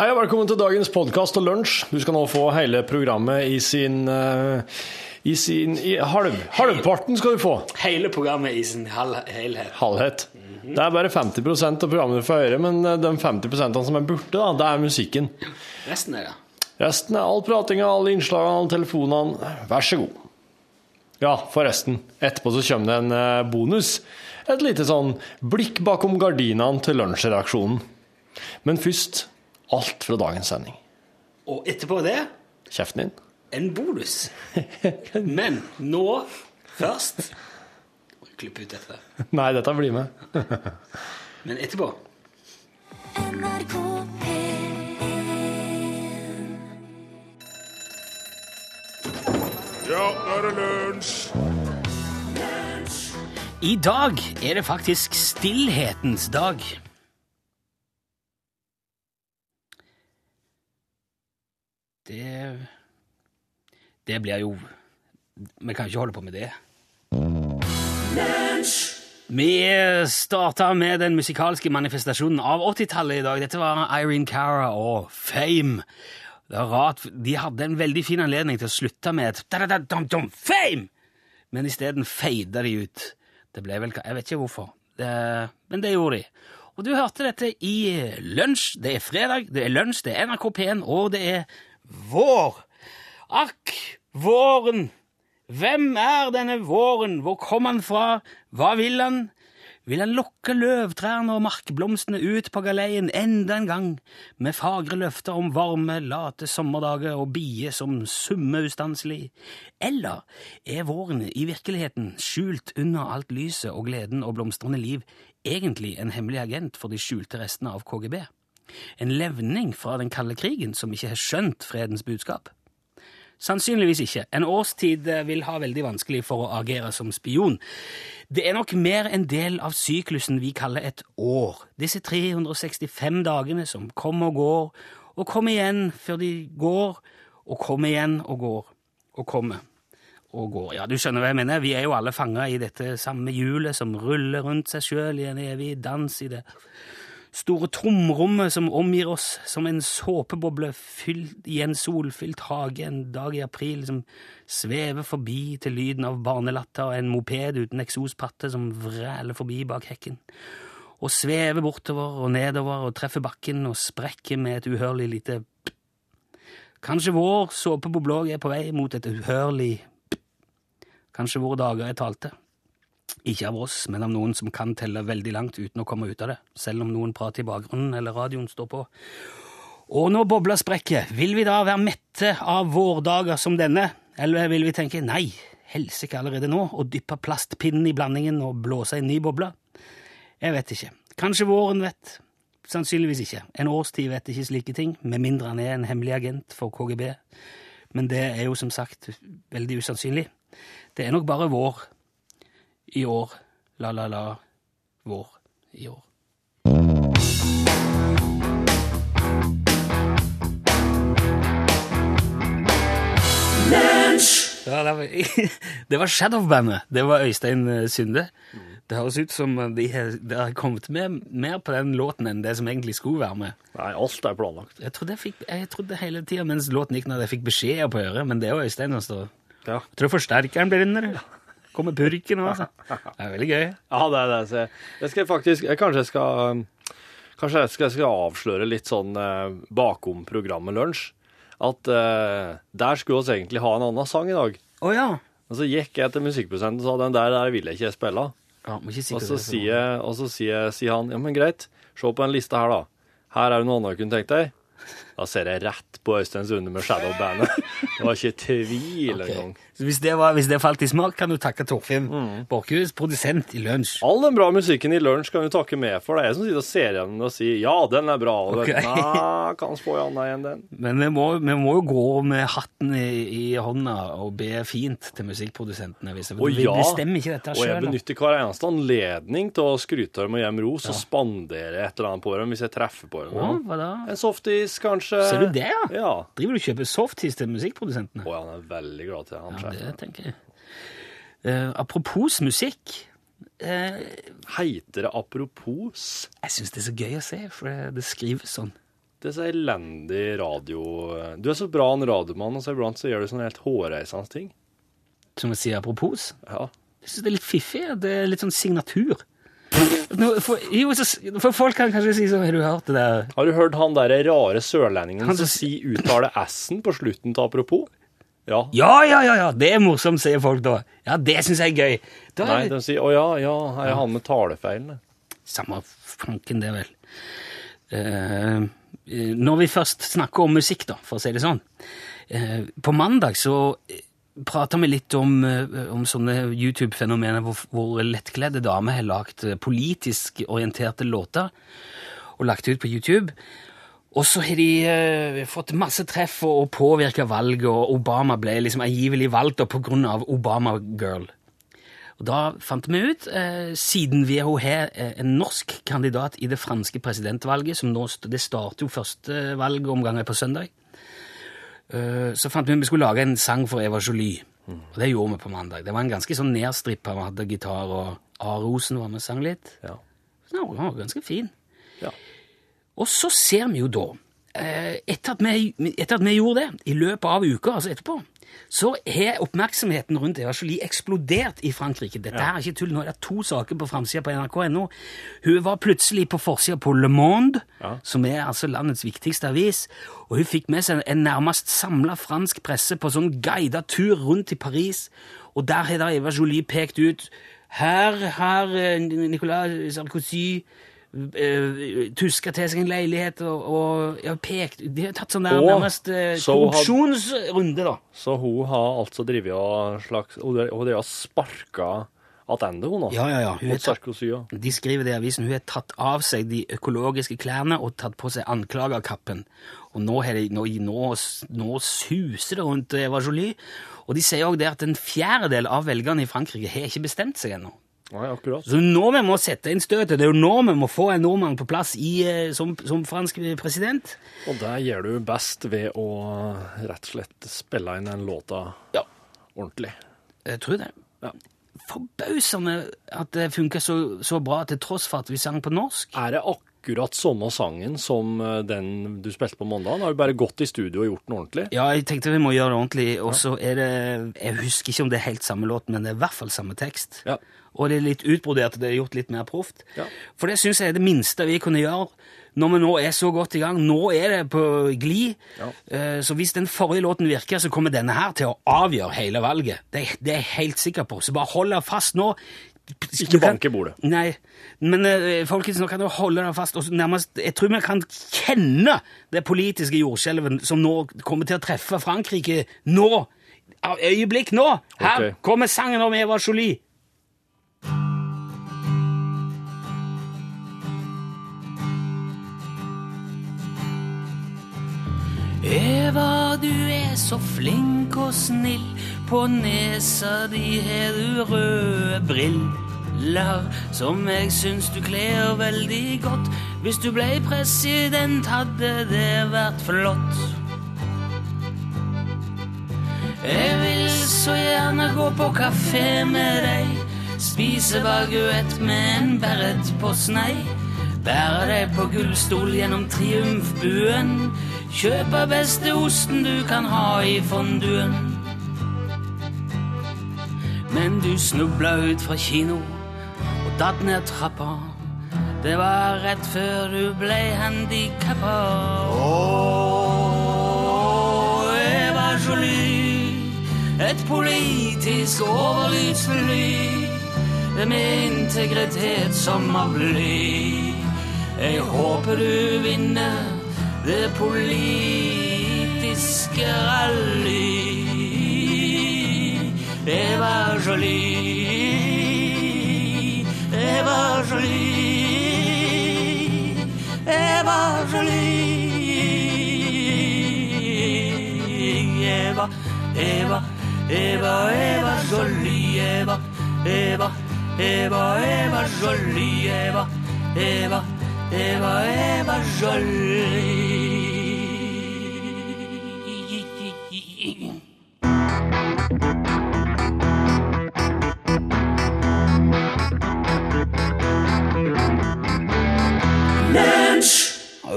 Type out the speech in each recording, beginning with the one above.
Hei og velkommen til dagens podkast og lunsj. Du skal nå få hele programmet i sin uh, I sin i halv, Halvparten skal du få. Hele programmet i sin hal helhet. Halvhet. Det er bare 50% av programmet du får høre, men eh, de 50% som er borte, da, det er musikken. Resten er det. Resten er all pratinga, alle innslagene, alle telefonene. Vær så god. Ja, forresten. Etterpå så kommer det en eh, bonus. Et lite sånn blikk bakom gardinene til lunsjreaksjonen. Men først alt fra dagens sending. Og etterpå det Kjeften din. en bonus. Men nå først Klipp ut dette. Nei, dette blir med. Men etterpå NRK P1 Ja, nå er det lunsj! I dag er det faktisk stillhetens dag. Det Det blir jo Vi kan ikke holde på med det. Vi starta med den musikalske manifestasjonen av 80-tallet i dag. Dette var Irene Cara og Fame. Det er rart, De hadde en veldig fin anledning til å slutte med et Fame! Men isteden feida de ut. Det ble vel Jeg vet ikke hvorfor, det, men det gjorde de. Og du hørte dette i lunsj. Det er fredag, det er lunsj, det er NRK P1, og det er vår. Akk, våren! Hvem er denne våren? Hvor kom han fra? Hva vil han? Vil han lokke løvtrærne og markblomstene ut på galeien enda en gang, med fagre løfter om varme, late sommerdager og bier som summer ustanselig? Eller er våren i virkeligheten, skjult under alt lyset og gleden og blomstrende liv, egentlig en hemmelig agent for de skjulte restene av KGB? En levning fra den kalde krigen som ikke har skjønt fredens budskap? Sannsynligvis ikke. En årstid eh, vil ha veldig vanskelig for å agere som spion. Det er nok mer en del av syklusen vi kaller et år. Disse 365 dagene som kommer og går, og kommer igjen før de går, og kommer igjen og går, og kommer og går. Ja, du skjønner hva jeg mener. Vi er jo alle fanga i dette samme hjulet som ruller rundt seg sjøl i en evig dans i det store tomrommet som omgir oss som en såpeboble i en solfylt hage en dag i april, som svever forbi til lyden av barnelatter og en moped uten eksospatte som vræler forbi bak hekken, og svever bortover og nedover og treffer bakken og sprekker med et uhørlig lite p. Kanskje vår såpeboble òg er på vei mot et uhørlig p. Kanskje våre dager er talte. Ikke av oss, men av noen som kan telle veldig langt uten å komme ut av det, selv om noen prater i bakgrunnen eller radioen står på. Og når bobla sprekker, vil vi da være mette av vårdager som denne, eller vil vi tenke nei, helsike allerede nå, og dyppe plastpinnen i blandingen og blåse en ny boble? Jeg vet ikke. Kanskje våren vet. Sannsynligvis ikke. En årstid vet ikke slike ting, med mindre han er en hemmelig agent for KGB. Men det er jo som sagt veldig usannsynlig. Det er nok bare vår i år. La, la, la. Vår i år. Det, var, det Shadow-bandet. Det var Øystein eh, Sunde. Det høres ut som de har, kommet med mer på den låten enn det som egentlig skulle være med. Nei, alt er planlagt. Jeg trodde, jeg fikk, jeg trodde hele tida mens låten gikk, når jeg fikk beskjeder på øret, men det er jo Øystein som står Ja. Tror forsterkeren blir under. Kommer purken òg, altså. Det er veldig gøy. Ja, det er det. Så jeg, skal faktisk jeg, Kanskje jeg skal Kanskje jeg skal, jeg skal avsløre litt sånn eh, bakom programmet Lunsj. At eh, der skulle vi egentlig ha en annen sang i dag. Oh, ja. Og så gikk jeg til musikkprosenten og sa den der, der vil jeg ikke spille. ja må ikke si Og så det er sier, og så sier, sier han ja, men greit, se på den lista her, da. Her er det noe annet du kunne tenkt deg. Da ser jeg rett på Øystein Sunde med Shadow-bandet. Det var ikke tvil okay. engang. Hvis det, var, hvis det falt i smak, kan du takke Torfinn Borchhus, produsent i Lunsj. All den bra musikken i lunsj kan du takke med for. Det er jeg som sitter og ser gjennom og sier ja, den er bra. Og okay. Nei, kan spå i annet enn den. Men vi må, vi må jo gå med hatten i, i hånda og be fint til musikkprodusentene. Hvis Å vi ja. bestemmer ikke dette Og jeg benytter hver eneste anledning til å skryte dem og gi dem ros og spandere et eller annet på dem hvis jeg treffer på dem. Hva da? En softis, kanskje. Ser du det, ja? Ja. Driver du og kjøper softis til musikkprodusentene? Å, han er veldig glad til han Ja, sjefen. det tenker jeg. Eh, apropos musikk, Eh, Heiter det apropos? jeg syns det er så gøy å se, for det, det skrives sånn. Det er så elendig radio Du er så bra en radiomann, og så iblant så gjør du sånne helt hårreisende ting. Som å si apropos. Ja. Jeg syns det er litt fiffig. Det er litt sånn signatur. For, så, for folk kan kanskje si sånn Har du hørt det der Har du hørt han der rare sørlendingen Han som sier uttaler S-en på slutten til apropos? Ja. Ja, ja, ja, ja, det er morsomt, sier folk da. Ja, det syns jeg er gøy. Da Nei, de sier å ja, ja, her er han med talefeilene? Samme fanken, det, vel. Eh, når vi først snakker om musikk, da, for å si det sånn. Uh, på mandag så prata vi litt om, eh, om sånne YouTube-fenomener hvor, hvor lettkledde damer har lagt eh, politisk orienterte låter og lagt ut på YouTube. Og så har de uh, fått masse treff og, og påvirka valget, og Obama ble liksom angivelig valgt da på grunn av Obama-girl. Og da fant vi ut, eh, siden vi har en norsk kandidat i det franske presidentvalget, som nå, det starter jo første valgomgang på søndag, så fant vi ut vi skulle lage en sang for Eva Jolie. Og det gjorde vi på mandag. Det var en ganske sånn nedstrippa, vi hadde gitar, og A. Rosen var med og sang litt. Ja. Så den var ganske fin. Ja. Og så ser vi jo da, eh, etter at vi, etter at vi gjorde det, i løpet av uka, altså etterpå, så har oppmerksomheten rundt Eva Jolie eksplodert i Frankrike. Dette her er ikke tull, nå er det to saker på framsida på nrk.no. Hun var plutselig på forsida på Le Monde, som er altså landets viktigste avis, og hun fikk med seg en nærmest samla fransk presse på sånn guida tur rundt i Paris, og der har da Eva Jolie pekt ut her har eh, Nicolas Sarkozy eh, tuska til seg en leilighet og, og ja, pekt De har tatt sånn der Og nærmest uh, så korrupsjonsrunde, da. Så hun har altså drevet og slags Hun har sparka attende, hun, da. Ja, ja, ja. Hun ja. De skriver det i avisen. Hun har tatt av seg de økologiske klærne og tatt på seg anklagerkappen. Og nå, har de, nå, nå, nå suser det rundt Eva Jolie. Og de sier òg det at en fjerdedel av velgerne i Frankrike har ikke bestemt seg ennå. Nei, akkurat. Så nå vi må sette inn støtet. Det er jo nå vi må få en nordmann på plass i, eh, som, som fransk president. Og det gjør du best ved å rett og slett spille inn den låta Ja. ordentlig. Jeg tror det. Ja. Forbausende at det funker så, så bra til tross for at vi sang på norsk. Er det akkurat samme sangen som eh, den du spilte på mandag? Har du bare gått i studio og gjort den ordentlig? Ja, jeg tenkte vi må gjøre det ordentlig, og så er det Jeg husker ikke om det er helt samme låt, men det er i hvert fall samme tekst. Ja. Og det er litt utbrodert, det er gjort litt mer proft. Ja. For det syns jeg er det minste vi kunne gjøre når vi nå er så godt i gang. Nå er det på glid. Ja. Eh, Så hvis den forrige låten virker, så kommer denne her til å avgjøre hele valget. Det, det er jeg helt sikker på. Så bare hold deg fast nå. Ikke bank i bordet. Nei, men uh, folkens, nå kan du holde deg fast. Og nærmest, jeg tror vi kan kjenne det politiske jordskjelvet som nå kommer til å treffe Frankrike nå. Av øyeblikk nå. Her okay. kommer sangen om Eva Jolie. Eva, du er så flink og snill. På nesa di har du røde briller som jeg syns du kler veldig godt. Hvis du ble president, hadde det vært flott. Jeg vil så gjerne gå på kafé med deg, spise baguett med en beret på snei. Bære deg på gullstol gjennom triumfbuen, kjøpe beste osten du kan ha i fonduen. Men du snubla ut fra kino og datt ned trappa. Det var rett før du ble handikappa. Åh, Eva Jolie, et politisk overlydsfly med integritet som av bly. Jeg håper du vinner det politiske rally. Eva Jolie, Eva Jolie, Eva Jolie. Eva, Eva, Eva, Eva Jolie, Eva, Eva, Eva, Eva Jolie, Eva, Eva, Eva, Eva Jolie. Han er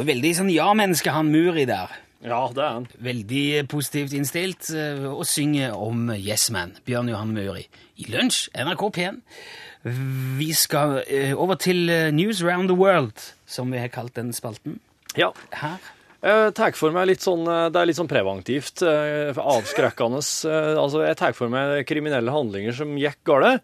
veldig sånn ja-menneske, han Muri der. Ja, det er han. Veldig positivt innstilt, eh, og synger om Yes Man, Bjørn Johan Muri. I lunsj, NRK P1. Vi skal eh, over til eh, News Round the World, som vi har kalt den spalten. Ja. Her. Jeg tar for meg litt sånn, Det er litt sånn preventivt, eh, avskrekkende. eh, Altså, jeg tar for meg kriminelle handlinger som gikk galt,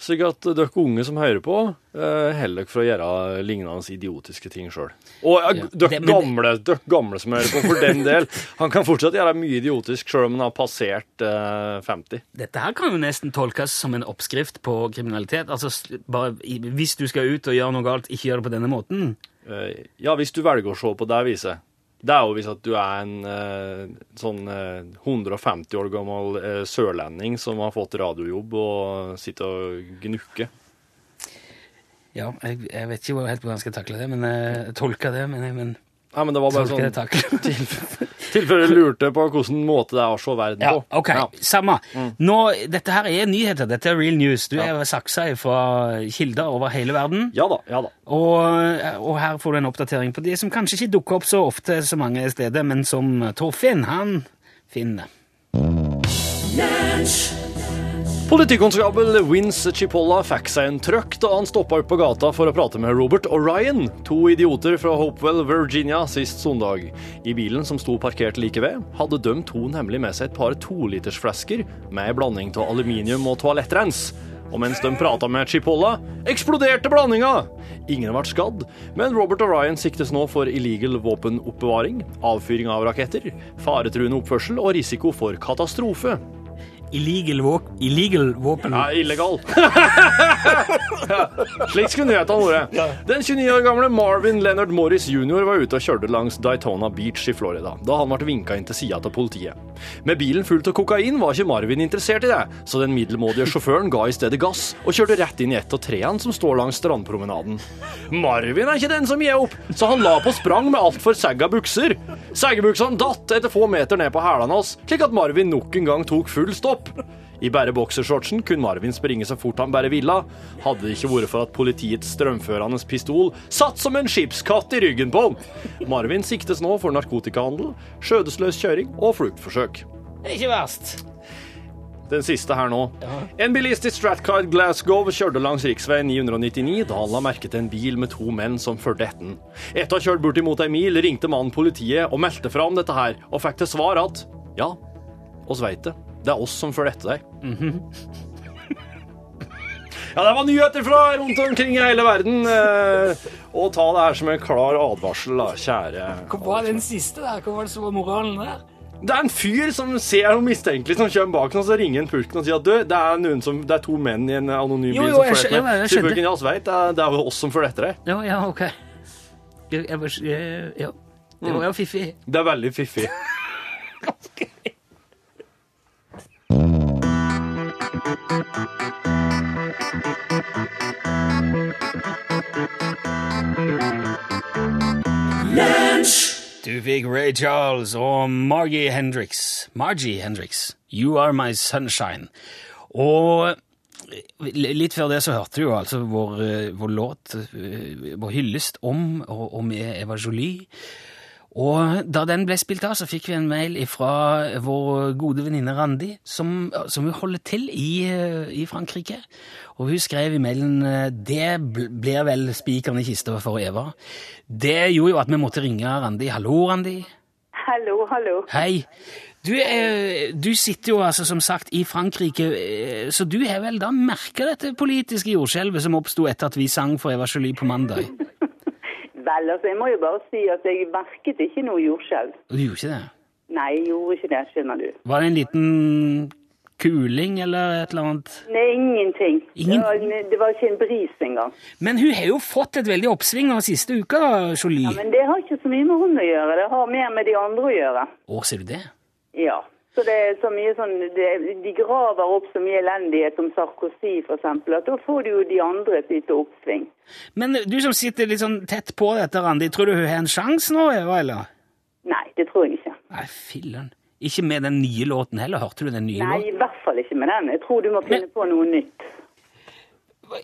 slik at dere unge som hører på, heller holder dere for å gjøre lignende idiotiske ting sjøl. Og eh, Ja, dere gamle, gamle som hører på, for den del. Han kan fortsatt gjøre mye idiotisk sjøl om han har passert eh, 50. Dette her kan jo nesten tolkes som en oppskrift på kriminalitet. Altså, bare, Hvis du skal ut og gjøre noe galt, ikke gjør det på denne måten. Eh, Ja, hvis du velger å se på det viset. Det er jo hvis at du er en eh, sånn eh, 150 år gammel eh, sørlending som har fått radiojobb og sitter og gnukker. Ja, jeg, jeg vet ikke helt hvordan jeg skal takle det, men eh, jeg tolker det. Men, men Nei, men det var bare sånn tilfelle lurte på hvilken måte det er å se verden Ja, på. ok, samme. Nå, dette her er nyheter, dette er real news. Du er saksa fra kilder over hele verden. Ja da, ja da. Og, og her får du en oppdatering på de som kanskje ikke dukker opp så ofte så mange steder, men som Torfinn, han finner. Politikonstabel Vince Chipolla fikk seg en trøkk da han stoppa opp på gata for å prate med Robert og Ryan, to idioter fra Hopewell, Virginia, sist søndag. I bilen som sto parkert like ved, hadde de to nemlig med seg et par tolitersflasker med en blanding av aluminium og toalettrens. Og mens de prata med Chipolla, eksploderte blandinga! Ingen ble skadd, men Robert og Ryan siktes nå for illegal våpenoppbevaring, avfyring av raketter, faretruende oppførsel og risiko for katastrofe. Illegal, våp illegal våpen. Ja, illegal. ja, slik skulle nyhetene vært. Den 29 år gamle Marvin Leonard Morris jr. var ute og kjørte langs Daytona Beach i Florida da han ble vinka inn til sida av politiet. Med bilen fullt av kokain var ikke Marvin interessert i det, så den middelmådige sjåføren ga i stedet gass og kjørte rett inn i et av trærne som står langs strandpromenaden. Marvin er ikke den som gir opp, så han la på sprang med altfor sagga bukser. Seggebuksene datt etter få meter ned på hælene hans, slik at Marvin nok en gang tok full stopp. I bare boksershortsen kunne Marvin springe så fort han bare ville. Hadde det ikke vært for at politiets strømførende pistol satt som en skipskatt i ryggen på ham. Marvin siktes nå for narkotikahandel, skjødesløs kjøring og fluktforsøk. Ikke verst. Den siste her nå. En bilist i Stratcard Glasgow kjørte langs rv. 999 da han la merke til en bil med to menn som fulgte etter den. Etter å ha kjørt bortimot ei mil, ringte mannen politiet og meldte fra om dette her, og fikk til svar at ja, oss veit det. Det er oss som følger etter deg. Ja, det var nyheter fra rundt omkring i hele verden. eh, Og ta det her som en klar advarsel, da, kjære Hva var den siste der? Hva var det som var moralen der? Det er en fyr som ser noe mistenkelig som kommer bak og så ringer han pulken og sier at du, det er, som, det er to menn i en anonym bil jo, som følger etter meg. Sier pulken, ja, vi vet, det er, jo oss som følger etter deg. Ja, ja, ok. Jeg, jeg, jeg, ja. Det var jo fiffig. Det er veldig fiffig. Du fikk Ray Charles og Margie Hendrix. Margie Hendrix. You Are My Sunshine. Og litt før det så hørte du jo altså vår, eh, vår låt, eh, vår hyllest om og, og med Eva Jolie. Og da den ble spilt av, så fikk vi en mail fra vår gode venninne Randi, som, som hun holder til i, i Frankrike. Og hun skrev i mailen det blir vel spikeren i kista for Eva. Det gjorde jo at vi måtte ringe Randi. Hallo, Randi. Hallo, hallo. Hei. Du, eh, du sitter jo altså som sagt i Frankrike, eh, så du har vel da merka dette politiske jordskjelvet som oppsto etter at vi sang for Eva Jolie på mandag? Vel, altså, jeg må jo bare si at jeg merket ikke noe jordskjelv. Du gjorde ikke det? Nei, jeg gjorde ikke det, skjønner du. Var det en liten kuling eller et eller annet? Nei, ingenting. Ingen- Det, var, det var ikke en bris engang. Men hun har jo fått et veldig oppsving av siste uka, Jolie. Ja, men det har ikke så mye med hun å gjøre, det har mer med de andre å gjøre. Å, ser du det? Ja. Så det er så mye sånn, det, de graver opp så mye elendighet om Sarkozy eksempel, at da får du jo de andre et lite oppsving. Men du som sitter litt sånn tett på dette, Randi, tror du hun har en sjanse nå, Eva, eller? Nei, det tror jeg ikke. Nei, filler'n. Ikke med den nye låten heller, hørte du den nye Nei, låten? i hvert fall ikke med den. Jeg tror du må finne på noe nytt.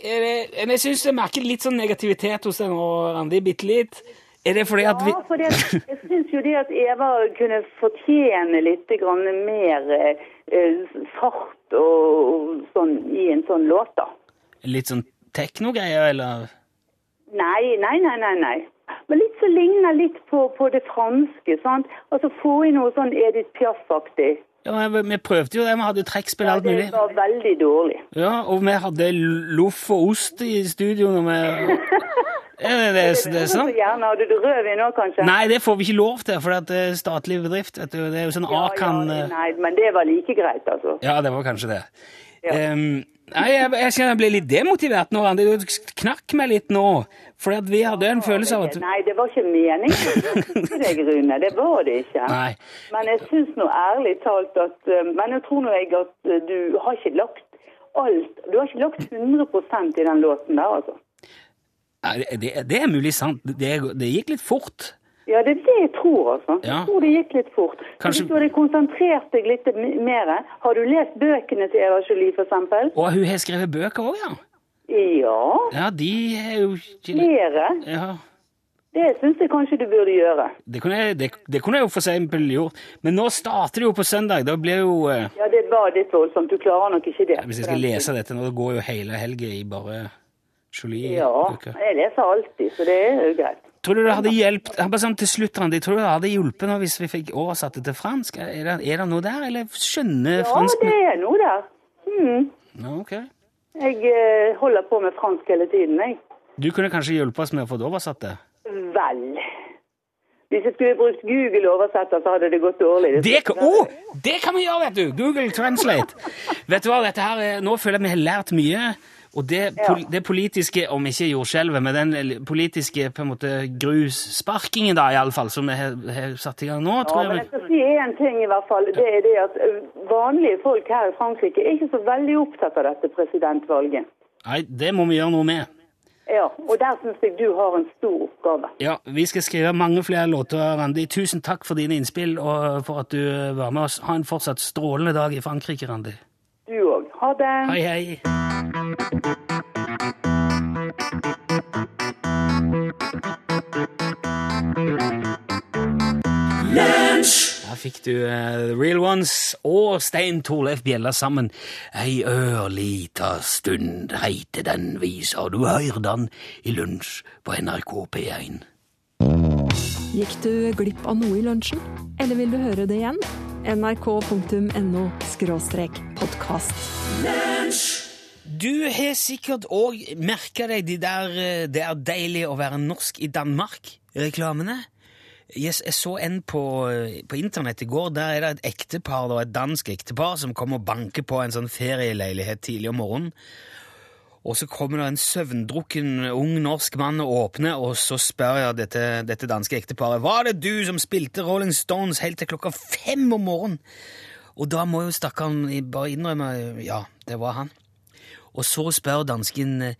Jeg, Men jeg syns jeg merker litt sånn negativitet hos deg nå, Randi. Bitte litt. Er det fordi at vi Ja, for det, jeg syns jo det at Eva kunne fortjene litt grann mer eh, eh, fart og, og sånn i en sånn låt, da. Litt sånn teknogreier, eller? Nei, nei, nei, nei. nei. Men litt som ligner litt på, på det franske. sant? Altså Få inn noe sånn Edith Piaf-aktig. Ja, men vi prøvde jo det, vi hadde trekkspill og alt mulig. det var veldig dårlig. Ja, og vi hadde loff og ost i studio når vi Ja, det, det, det, er Så gjerne hadde du rødvin òg, kanskje? Nei, det får vi ikke lov til, for det er statlig bedrift. Vet du. Det er jo sånn Ja, Akan ja, eh, nei, men det var like greit, altså. Ja, det var kanskje det. Ja. Um, nei, jeg, jeg jeg ble litt demotivert nå, Randi. Du knakk meg litt nå. For at vi hadde en følelse av at Nei, det var ikke meningen til deg, Rune. Det var det ikke. Nei. Men jeg syns nå ærlig talt at eh, Men jeg tror nå jeg at eh, du har ikke lagt alt Du har ikke lagt 100% i den låten der, altså. Nei, det, det er mulig sant. Det, det gikk litt fort. Ja, det er det jeg tror, altså. Ja. Jeg tror det gikk litt fort. Kanskje- Hvis du hadde konsentrert deg litt mer Har du lest bøkene til Eva Jolie, eksempel? Og hun har skrevet bøker òg, ja. Ja. Ja, de er jo ikke Flere. Ja. Det syns jeg kanskje du burde gjøre. Det kunne, jeg, det, det kunne jeg jo for eksempel gjort. Men nå starter det jo på søndag. Da blir jo eh, Ja, det var litt voldsomt. Du klarer nok ikke det. Hvis jeg skal lese dette nå, det går jo hele helga i bare Ja, Jolie-bøker. jeg leser alltid, så det er jo greit. Tror du det hadde hjulpet sånn til slutt, Randi, tror du det hadde hjulpet nå hvis vi fikk oversatt det til fransk? Er det, er det noe der, eller skjønner Ja, fransk det er noe der. Mm. Ja, ok. Jeg eh, holder på med fransk hele tiden, jeg. Du kunne kanskje hjulpet oss med å få det oversatt det? Vel Hvis jeg skulle brukt Google-oversetter, så hadde det gått dårlig. Det kan, oh, det kan vi gjøre, vet du! Google Translate. vet du hva, dette her, er- Nå føler jeg vi har lært mye. Og det, pol, det politiske, om ikke jordskjelvet, men den politiske på en måte grussparkingen, da, iallfall, som vi har, har satt i gang nå, tror Ja, men jeg jeg skal si én ting i hvert fall. Det er det at vanlige folk her i Frankrike er ikke så veldig opptatt av dette presidentvalget. Nei, det må vi gjøre noe med. Ja, og der syns jeg du har en stor oppgave. Ja, Vi skal skrive mange flere låter, Randi. Tusen takk for dine innspill og for at du var med oss. Ha en fortsatt strålende dag i Frankrike, Randi. Ha det. Hei, hei. Da fikk du uh, The Real Ones og Stein Torleif Bjella sammen. Ei ørlita stund heiter den visa, og du høyr, den i lunsj på NRK P1. Gikk du glipp av noe i lunsjen? Eller vil du høre det igjen? nrk.no podkast. Du har sikkert òg merka deg de der eh, 'Det er deilig å være norsk i Danmark'-reklamene. Jeg, jeg så en på, eh, på internett i går. Der er det et ektepar, et dansk ektepar som kommer og banker på en sånn ferieleilighet tidlig om morgenen. Og så kommer det en søvndrukken ung norsk mann og åpner, og så spør jeg dette, dette danske ekteparet var det du som spilte Rolling Stones helt til klokka fem om morgenen. Og da må jo stakkaren bare innrømme ja, det var han. Og så spør dansken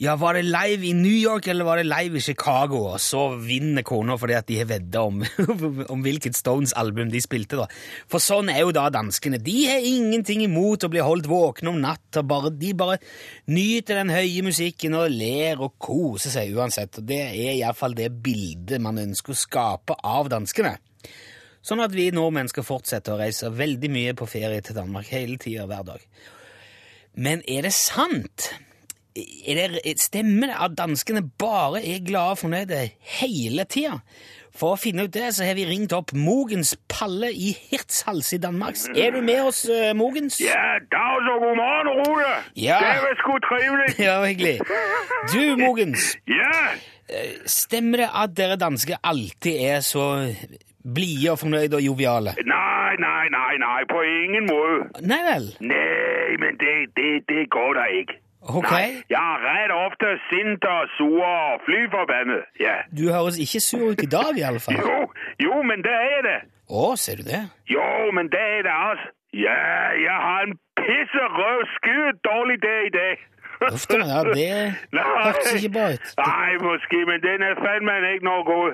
ja, var det live i New York eller var det live i Chicago? Og så vinner kona fordi at de har vedda om, om hvilket Stones-album de spilte. da. For sånn er jo da danskene. De har ingenting imot å bli holdt våkne om natta. De bare nyter den høye musikken og ler og koser seg uansett. Og Det er iallfall det bildet man ønsker å skape av danskene. Sånn at vi nordmenn skal fortsette å reise veldig mye på ferie til Danmark hele tida hver dag. Men er det sant? Er det, stemmer det at danskene bare er glade og fornøyde hele tida? For å finne ut det, så har vi ringt opp Mogens Palle i Hirtshals i Danmark. Er du med oss, eh, Mogens? Ja, dag og god morgen, Rode! Ja. Det var sgu trivelig. Ja, hyggelig. Du, Mogens, Ja, stemmer det at dere dansker alltid er så blide og fornøyde og joviale? Nei, nei, nei, nei, på ingen måte. Nei vel? Nei, men det, det, det går da ikke. Ok. Nei, jeg er ret ofte sint og sur og flyforbannet. Ja. Du høres ikke sur ut i dag, i alle fall. Jo, jo, men det er det. Å, ser du det? Jo, men det er det altså. Ja, jeg har en pisserød skudd dårlig dag i dag. Uff da, ja, det hørtes ikke bra ut. Nei, måske, men den er fandme ikke noe god.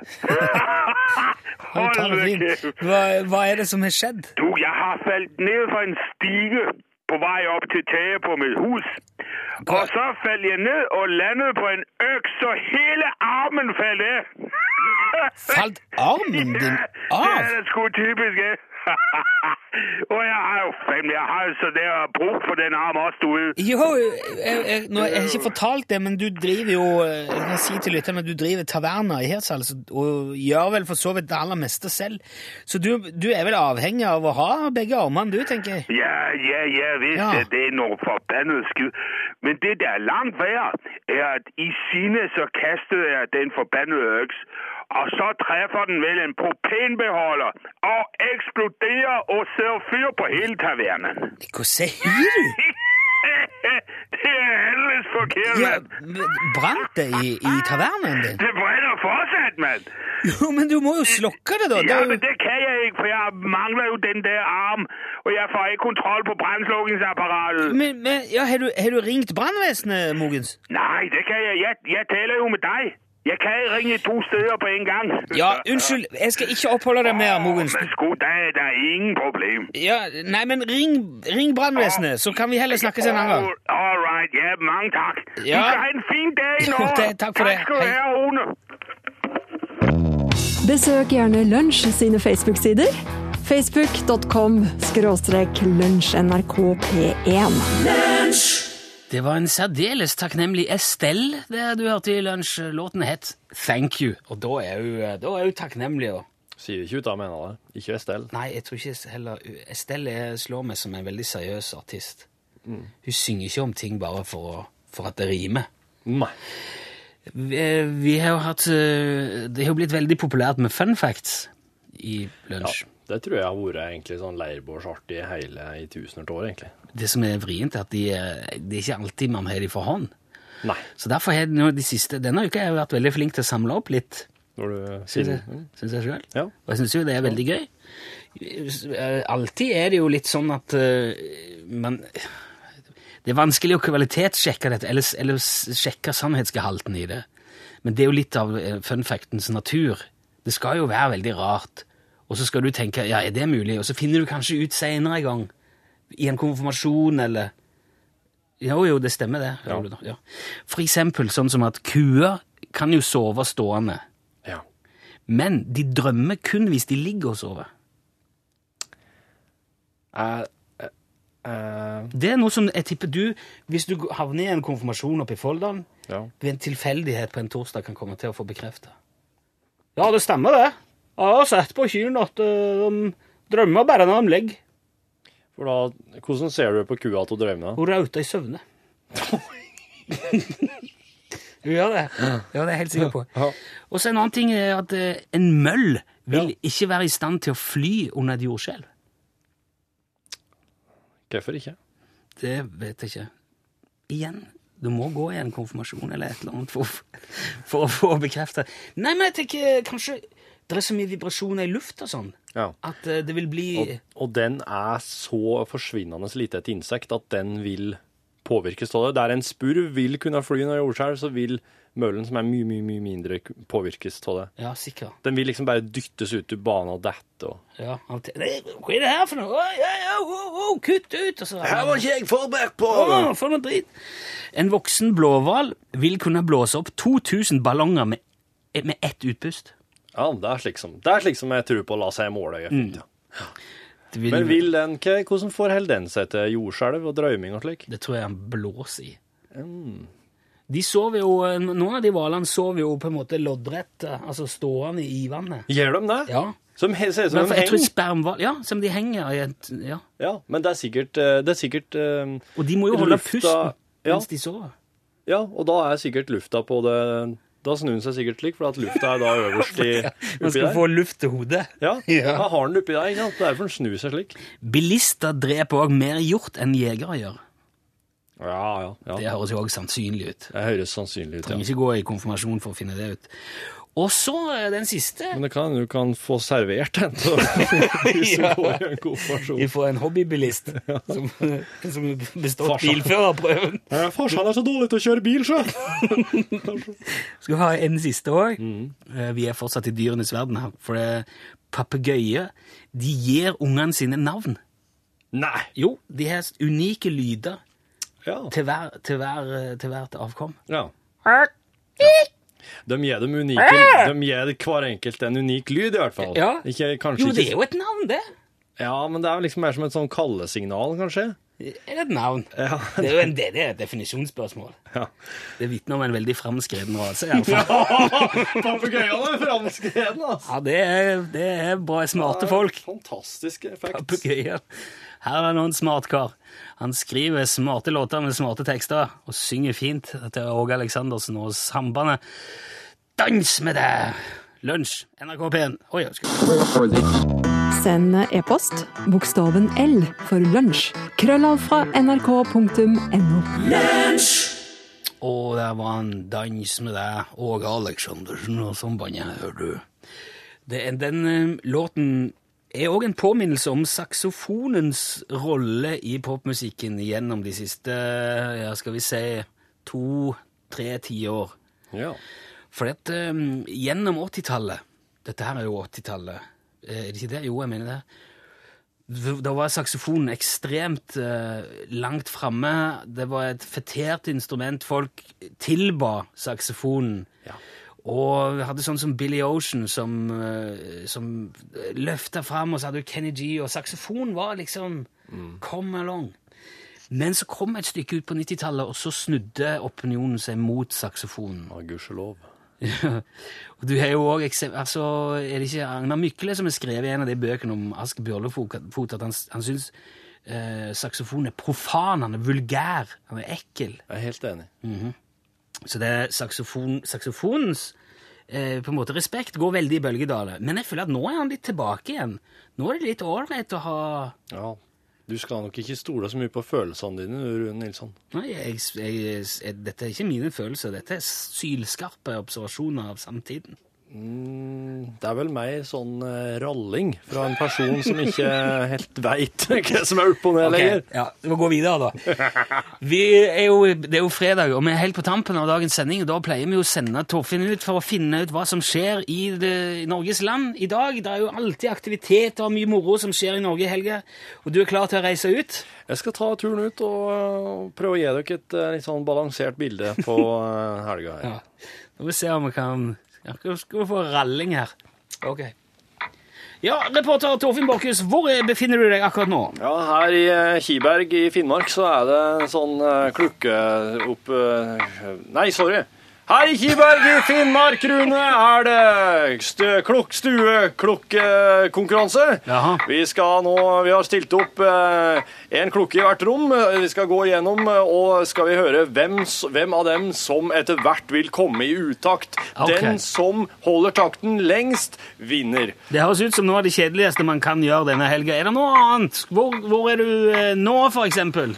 Hold kæft. Hva, hva er det som har skjedd? Du, jeg har falt ned fra en stige på vei opp til taget på mitt hus. Og så falt jeg ned og landet på en øks, så hele armen falt af. Falt armen din Ja, det er sgu typisk, jeg. Og jeg har jo fem, jeg har så det er brug for den armen også, du. Jo, jeg, jeg, nå, jeg har ikke fortalt det, men du driver jo Jeg kan si til lytterne at du driver taverner i Hirtshals og gjør vel for så vidt det aller meste selv. Så du, du er vel avhengig av å ha begge armene, du, tenker jeg? Ja, ja, ja, visst, Ja. ja. det er noe forbannet skid. Men det der er langt verre, er at i sinne så kastet jeg den forbannede øks, og så treffer den vel en propenbeholder og eksploderer og ser fyr på hele tavernen. Hva sier du? det er heldigvis forkert, Ja. Brant det i, i tavernen din? Det brenner fortsatt, men. Jo, men du må jo slokke det, da. Ja, men det kan jeg ikke, for jeg mangler jo den der arm, og jeg får ikke kontroll på Brannslukkingsapparatet Men, men ja, har, du, har du ringt brannvesenet, Mogens? Nei, det kan jeg. jeg. Jeg taler jo med dig. Jeg kan ringe to steder på en gang. Ja, unnskyld, jeg skal ikke oppholde deg mer, Mogens. Men sgu, det er der ingen problem. Ja, nei, men ring, ring brannvesenet, så kan vi heller snakkes en annen gang. All, right, ja, mange takk. Ja. Du skal ha en fin dag nå. Det- takk for det. Tak skal du ha, Rune. Besøk gjerne Lunsj sine Facebook-sider. Facebook.com skråstrek lunsjnrkp1. Det var en særdeles takknemlig Estelle det du hørte i lunsj. Låten het Thank You, og da er hun, da er hun takknemlig. Og... Sier ikke ut av mener det. Ikke Estelle. Nei, jeg tror ikke heller Estelle er- slår meg som en veldig seriøs artist. Hun synger ikke om ting bare for, å, for at det rimer. Nei. Vi, vi har jo hatt eh, Det har jo blitt veldig populært med fun facts i lunsj. Ja, det tror jeg har vært egentlig sånn leirbålsartig hele i tusener av år, egentlig. Det som er vrient, er at de, det er ikke alltid man har de for hånd. Nei. Så derfor har jeg de siste, denne uka har jeg vært veldig flink til å samle opp litt, Når du syns jeg, synes jeg selv. Ja. Og jeg synes jo det er veldig gøy. Alltid er det jo litt sånn at eh, man Det er vanskelig å kvalitetssjekke dette, eller, eller sjekke sannhetsgehalten i det. Men det er jo litt av eh, fun factens natur. Det skal jo være veldig rart. Og så skal du tenke ja, er det mulig? Og så finner du kanskje ut senere en gang. I en konfirmasjon eller Jo, jo, det stemmer det. Ja. Ole. Ja. For eksempel sånn som at kuer kan jo sove stående. Ja. Men de drømmer kun hvis de ligger og sover. Uh, uh, uh. Det er noe som jeg tipper du, hvis du havner i en konfirmasjon oppe i Folldalen, ja. ved en tilfeldighet på en torsdag kan komme til å få bekreftet. Ja, det stemmer det. Jeg har sett på kyrne at de drømmer bare når de ligger. For da, hvordan ser du på kua hun drømmer? Hun rauter i søvne. Hun gjør det. Ja, det er jeg helt sikker på. Og så en annen ting er at eh, en møll vil ikke være i stand til å fly under et jordskjelv. Hvorfor ikke? Det vet jeg ikke. Igjen, du må gå i en konfirmasjon eller et eller annet for, for å få bekreftet. Nei, men jeg tenker kanskje det er så mye vibrasjoner i lufta sånn, Ja. at eh, det vil bli Og, og den er så forsvinnende lite et insekt at den vil påvirkes av det. Der en spurv vil kunne fly under jordskjelv, så vil møllen, som er mye, mye, mye mindre, påvirkes av det. Ja, sikkert. Den vil liksom bare dyttes ut i banen og dette. Og... Ja, av. Nei, Hva er det her for noe? Å, ja, å, å, kutt ut! Og så, ikke jeg forberedt på! Å, for noe dritt! En voksen blåhval vil kunne blåse opp 2000 ballonger med, med ett utpust. Ja, det er slik som, det er slik som jeg tror på å la seg måle. Ja. Vil, Men vil den, hva- hvordan forholder den seg til jordskjelv og drømming og slik? det tror jeg han blåser i. De sover jo, Noen av de hvalene sover jo på en måte loddrett, altså stående i vannet. Gjør de det? Ja. Som he- ser ut som Men de henger? Spermval, Ja, som de henger i et Ja. Ja, men det er sikkert, eh, det er sikkert um, Og de må jo holde Lufta- pusten ja. mens de sover. Ja, og da er sikkert lufta på det Da snur den seg sikkert slik, for at lufta er da øverst i Man oppi skal der. få luft til hodet. Ja, Ja. da har den oppi der, ikke sant? Derfor den snur seg slik. Bilister dreper òg mer hjort enn jegere gjør. Ja, ja. Det ja. høres jo òg sannsynlig ut. Det høres sannsynlig ut, ja. Trenger ikke gå i konfirmasjon for å finne det ut. Og så eh, den siste. Men det kan, du kan få servert den til hvis du går i en konfirmasjon. får en hobbybilist som, som består bilførerprøven. Farsan er så dårlig til å kjøre bil, så! Skal vi ha en siste òg? Vi er fortsatt i dyrenes verden her. For papegøyer de gir ungene sine navn. Nei! Jo, de har unike lyder Ja. til, hver, til, hver, til hvert avkom. ja. De gir dem unike De gir hver enkelt en unik lyd, i hvert fall. Ja. Ikke, Jo, det er jo et navn, det. Ja, men det er liksom mer som et sånn kallesignal, kanskje. Eller et navn? Ja. Det er jo en, det, det er et definisjonsspørsmål. Ja. Det vitner om en veldig framskreden rase. fall. Papegøyene er framskredne, altså. Ja, det er, det er bra smarte folk. Fantastisk effekt. Papegøyer. Her er noen smartkar. Han skriver smarte låter med smarte tekster og synger fint til Åge Aleksandersen og Sambandet. Dans med deg! Lunsj, NRK P1. Oi. Send e-post bokstaven L for lunsj. Krøllav fra nrk.no. Og der var han dans med deg, Åge Aleksandersen og Sambandet, hører du. Det, er- den eh, låten er òg en påminnelse om saksofonens rolle i popmusikken gjennom de siste, ja, skal vi si, to-tre tiår. Ja. For at, eh, gjennom 80-tallet Dette her er jo 80-tallet. eh, Er det ikke det? Jo, jeg mener det. Da var saksofonen ekstremt eh, langt framme. Det var et fetert instrument. Folk tilba saksofonen. Og vi hadde sånn som Billy Ocean som, uh, som løfta fram, og så hadde du Kenny G, og saksofon var liksom Come along. Men så kom et stykke ut på 90-tallet, og så snudde opinionen seg mot saksofonen. Ja, Gudskjelov. og du har jo også altså, Er det ikke Agnar Mykle som har skrevet i en av de bøkene om Ask Bjørlefot at han, han syns eh, saksofonen er profan, han er vulgær, han er ekkel. Jeg er helt enig. Så det saksofon, saksofonens eh, på en måte respekt går veldig i bølgedaler. Men jeg føler at nå er han litt tilbake igjen. Nå er det litt ålreit å ha Ja. Du skal nok ikke stole så mye på følelsene dine, Rune Nilsson. Nei, jeg, jeg, jeg, dette er ikke mine følelser. Dette er sylskarpe observasjoner av samtiden. Mm, det er vel mer sånn rolling ralling fra en person som ikke helt veit hva som er opp og ned lenger. ja, vi må gå videre, da. Vi er jo, det er jo fredag, og vi er helt på tampen av dagens sending. og Da pleier vi å sende Torfinn ut for å finne ut hva som skjer i, det, i Norges land i dag. Det er jo alltid aktivitet og mye moro som skjer i Norge i helga. Og du er klar til å reise ut? Jeg skal ta turen ut og eh, prøve å gi dere et eh, litt sånn balansert bilde på eh, helga her. Ja. Da får vi se om vi kan ja, Skal vi få ralling her? Ok. Ja, reporter Torfinn Borchhus, hvor er- befinner du deg akkurat nå? Ja, her i eh, Kiberg i Finnmark så er det sånn eh, klukke opp eh, Nei, sorry. Her i Kiberg i Finnmark, Rune, er det klokk, stueklokkekonkurranse. Jaha. Vi skal nå Vi har stilt opp eh, en klokke i hvert rom. Vi skal gå igjennom, eh, og skal vi høre hvem, hvem av dem som etter hvert vil komme i utakt. Okay. Den som holder takten lengst, vinner. Det høres ut som noe av det kjedeligste man kan gjøre denne helga. Er det noe annet? Hvor, hvor er du eh, nå, for eksempel?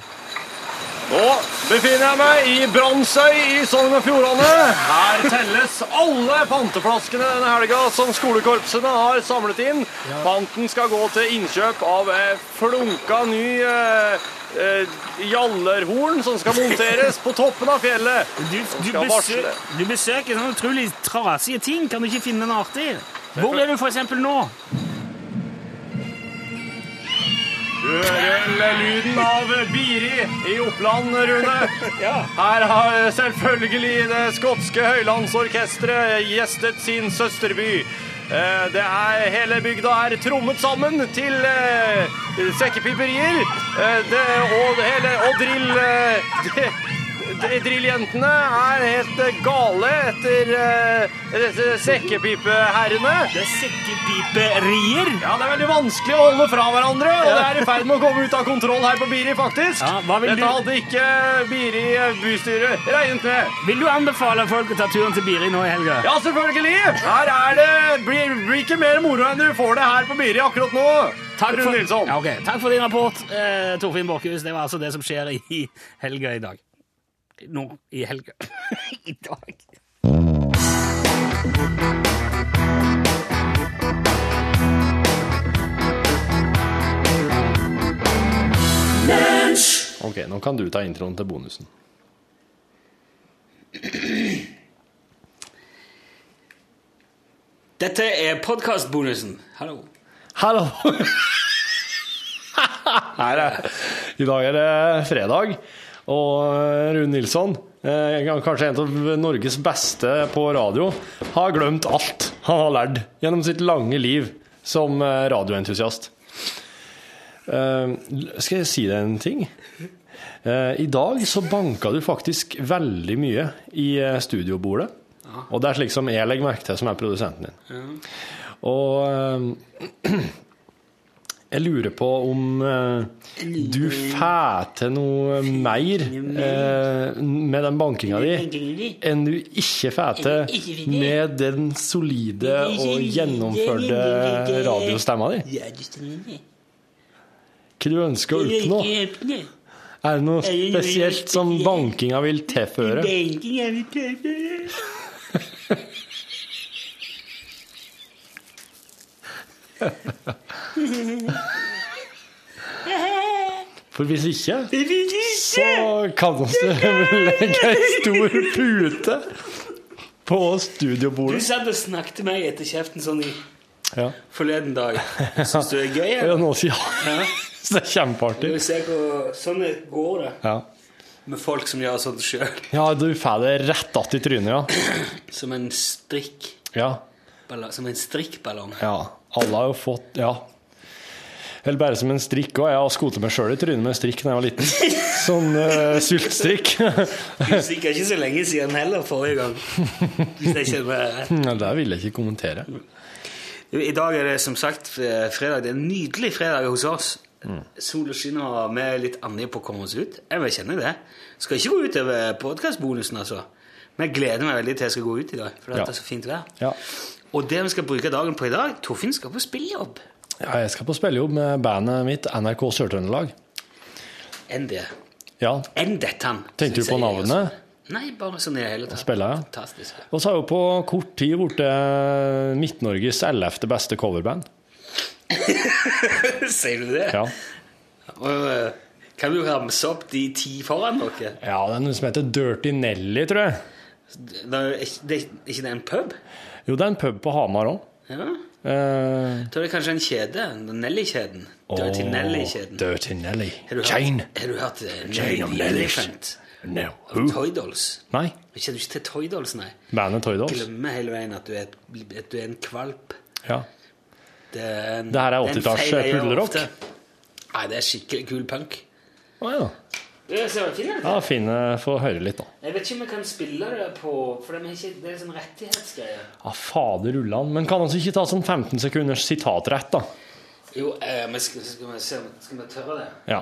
Nå befinner jeg meg i Brandsøy i Sogn og Fjordane. Her telles alle panteflaskene denne helga som skolekorpsene har samlet inn. Panten skal gå til innkjøp av flunka ny eh, eh, jallerhorn som skal monteres på toppen av fjellet. Du, du, besøk, du besøker sånne utrolig trasige ting. Kan du ikke finne noe artig? Hvor er du eksempel nå? Hører lyden av Biri i Oppland, Rune. Her har selvfølgelig det skotske høylandsorkesteret gjestet sin søsterby. Eh, Det er, hele bygda er trommet sammen til eh, sekkepiperier. Eh, det, og, hele, og drill... Det- Drilljentene er helt eh, gale etter eh, disse sekkepipeherrene. Det er sekkepiperier. Ja, det er veldig vanskelig å holde fra hverandre, og det er i ferd med å komme ut av kontroll her på Biri, faktisk. Ja, hva vil Dette du- hadde ikke Biri bystyre regnet med. Vil du anbefale folk å ta turen til Biri nå i helga? Ja, selvfølgelig! Her er det blir, blir ikke mer moro enn du får det her på Biri akkurat nå. Takk for, ja, okay. Takk for din rapport, eh, Torfinn Borchhus. Det var altså det som skjer i helga i dag. Nå i helga. I dag. Ok, nå kan du ta introen til bonusen. Dette er podkastbonusen. Hallo. Hallo! Her er, I dag er det fredag, Og eh, Rune Nilsson, eh, kanskje en av Norges beste på radio, har glemt alt han har lært gjennom sitt lange liv som eh, radioentusiast. Skal jeg si deg en ting? I dag så banka du faktisk veldig mye i studiobordet. Og det er slik som jeg legger merke til, som er produsenten din. Og jeg lurer på om eh, du får til noe mer eh, med den bankinga di enn du ikke får til med den solide og gjennomførte radiostemma di. Hva du ønsker å oppnå? Er det noe spesielt som bankinga vil tilføre? For hvis ikke, så kan vi legge ei stor pute på studiobordet. Du satt og snakket meg etter kjeften sånn i Ja. forleden dag. Syns du det er gøy? Ja, nå sier jeg Så det er kjempeartig. Sånn går det Ja. med folk som gjør sånt sjøl. ja, du får det rett att i trynet, ja. Som en strikk. Ja. Som en strikkballong. ja. Alle har jo fått Ja. Eller bare som en strikk òg. Jeg har skutt meg sjøl i trynet med strikk da jeg var liten. Sånn uh, syltstrikk. er ikke så lenge siden heller, forrige gang. Hvis jeg ikke er Ja, det vil jeg ikke kommentere. I dag er det som sagt eh, fredag. Det er en nydelig fredag hos oss. Sola skinner, og vi er litt andre på å komme oss ut. Jeg vil kjenne det. Skal ikke gå ut over podkastbonusen, altså. Men jeg gleder meg veldig til jeg skal gå ut i dag, for det Ja. er så fint vær. Ja. Og det vi skal bruke dagen på i dag Torfinn skal på spillejobb. ja, jeg skal på spillejobb med bandet mitt NRK Sør-Trøndelag. Enn det. Ja. Enn dette han. Tenkte du på navnet? Nei, bare sånn i det hele tatt. Spiller, ja. Fantastisk. Og så har jo på kort tid blitt Midt-Norges ellevte beste coverband. Sier du det? Ja. Og, eh, kan du ramse opp de ti foran dere? ja, det er noe som heter Dirty Nelly, tror jeg. Det er ikke, det er en pub? Jo, det er en pub på Hamar òg. Ja. Uh, Da er det kanskje en kjede. Nelly-kjeden. Dirty Nelly-kjeden. Dirty Nelly. Har du hørt- Har du hørt eh, Chain of. Elephant? No. Toydolls? Toy Dolls? Nei. Kjenner du ikke til Toydolls, nei? Bandet Toydolls? Glemmer hele veien at du er, et, at du er en kvalp. Ja. Det, er en, Det her er 80-talls feil pudlerock. Nei, det er skikkelig kul punk. Å ja. Det ser fint ut. ja fine Få høre litt, da. Jeg vet ikke om jeg kan spille det på For det er, ikke, det er sånn rettighetsgreie. Ja, fader ullan. Men kan altså ikke ta sånn 15 sekunders sitatrett, da? Jo, eh, men skal, skal, vi se, skal vi tørre det? Ja.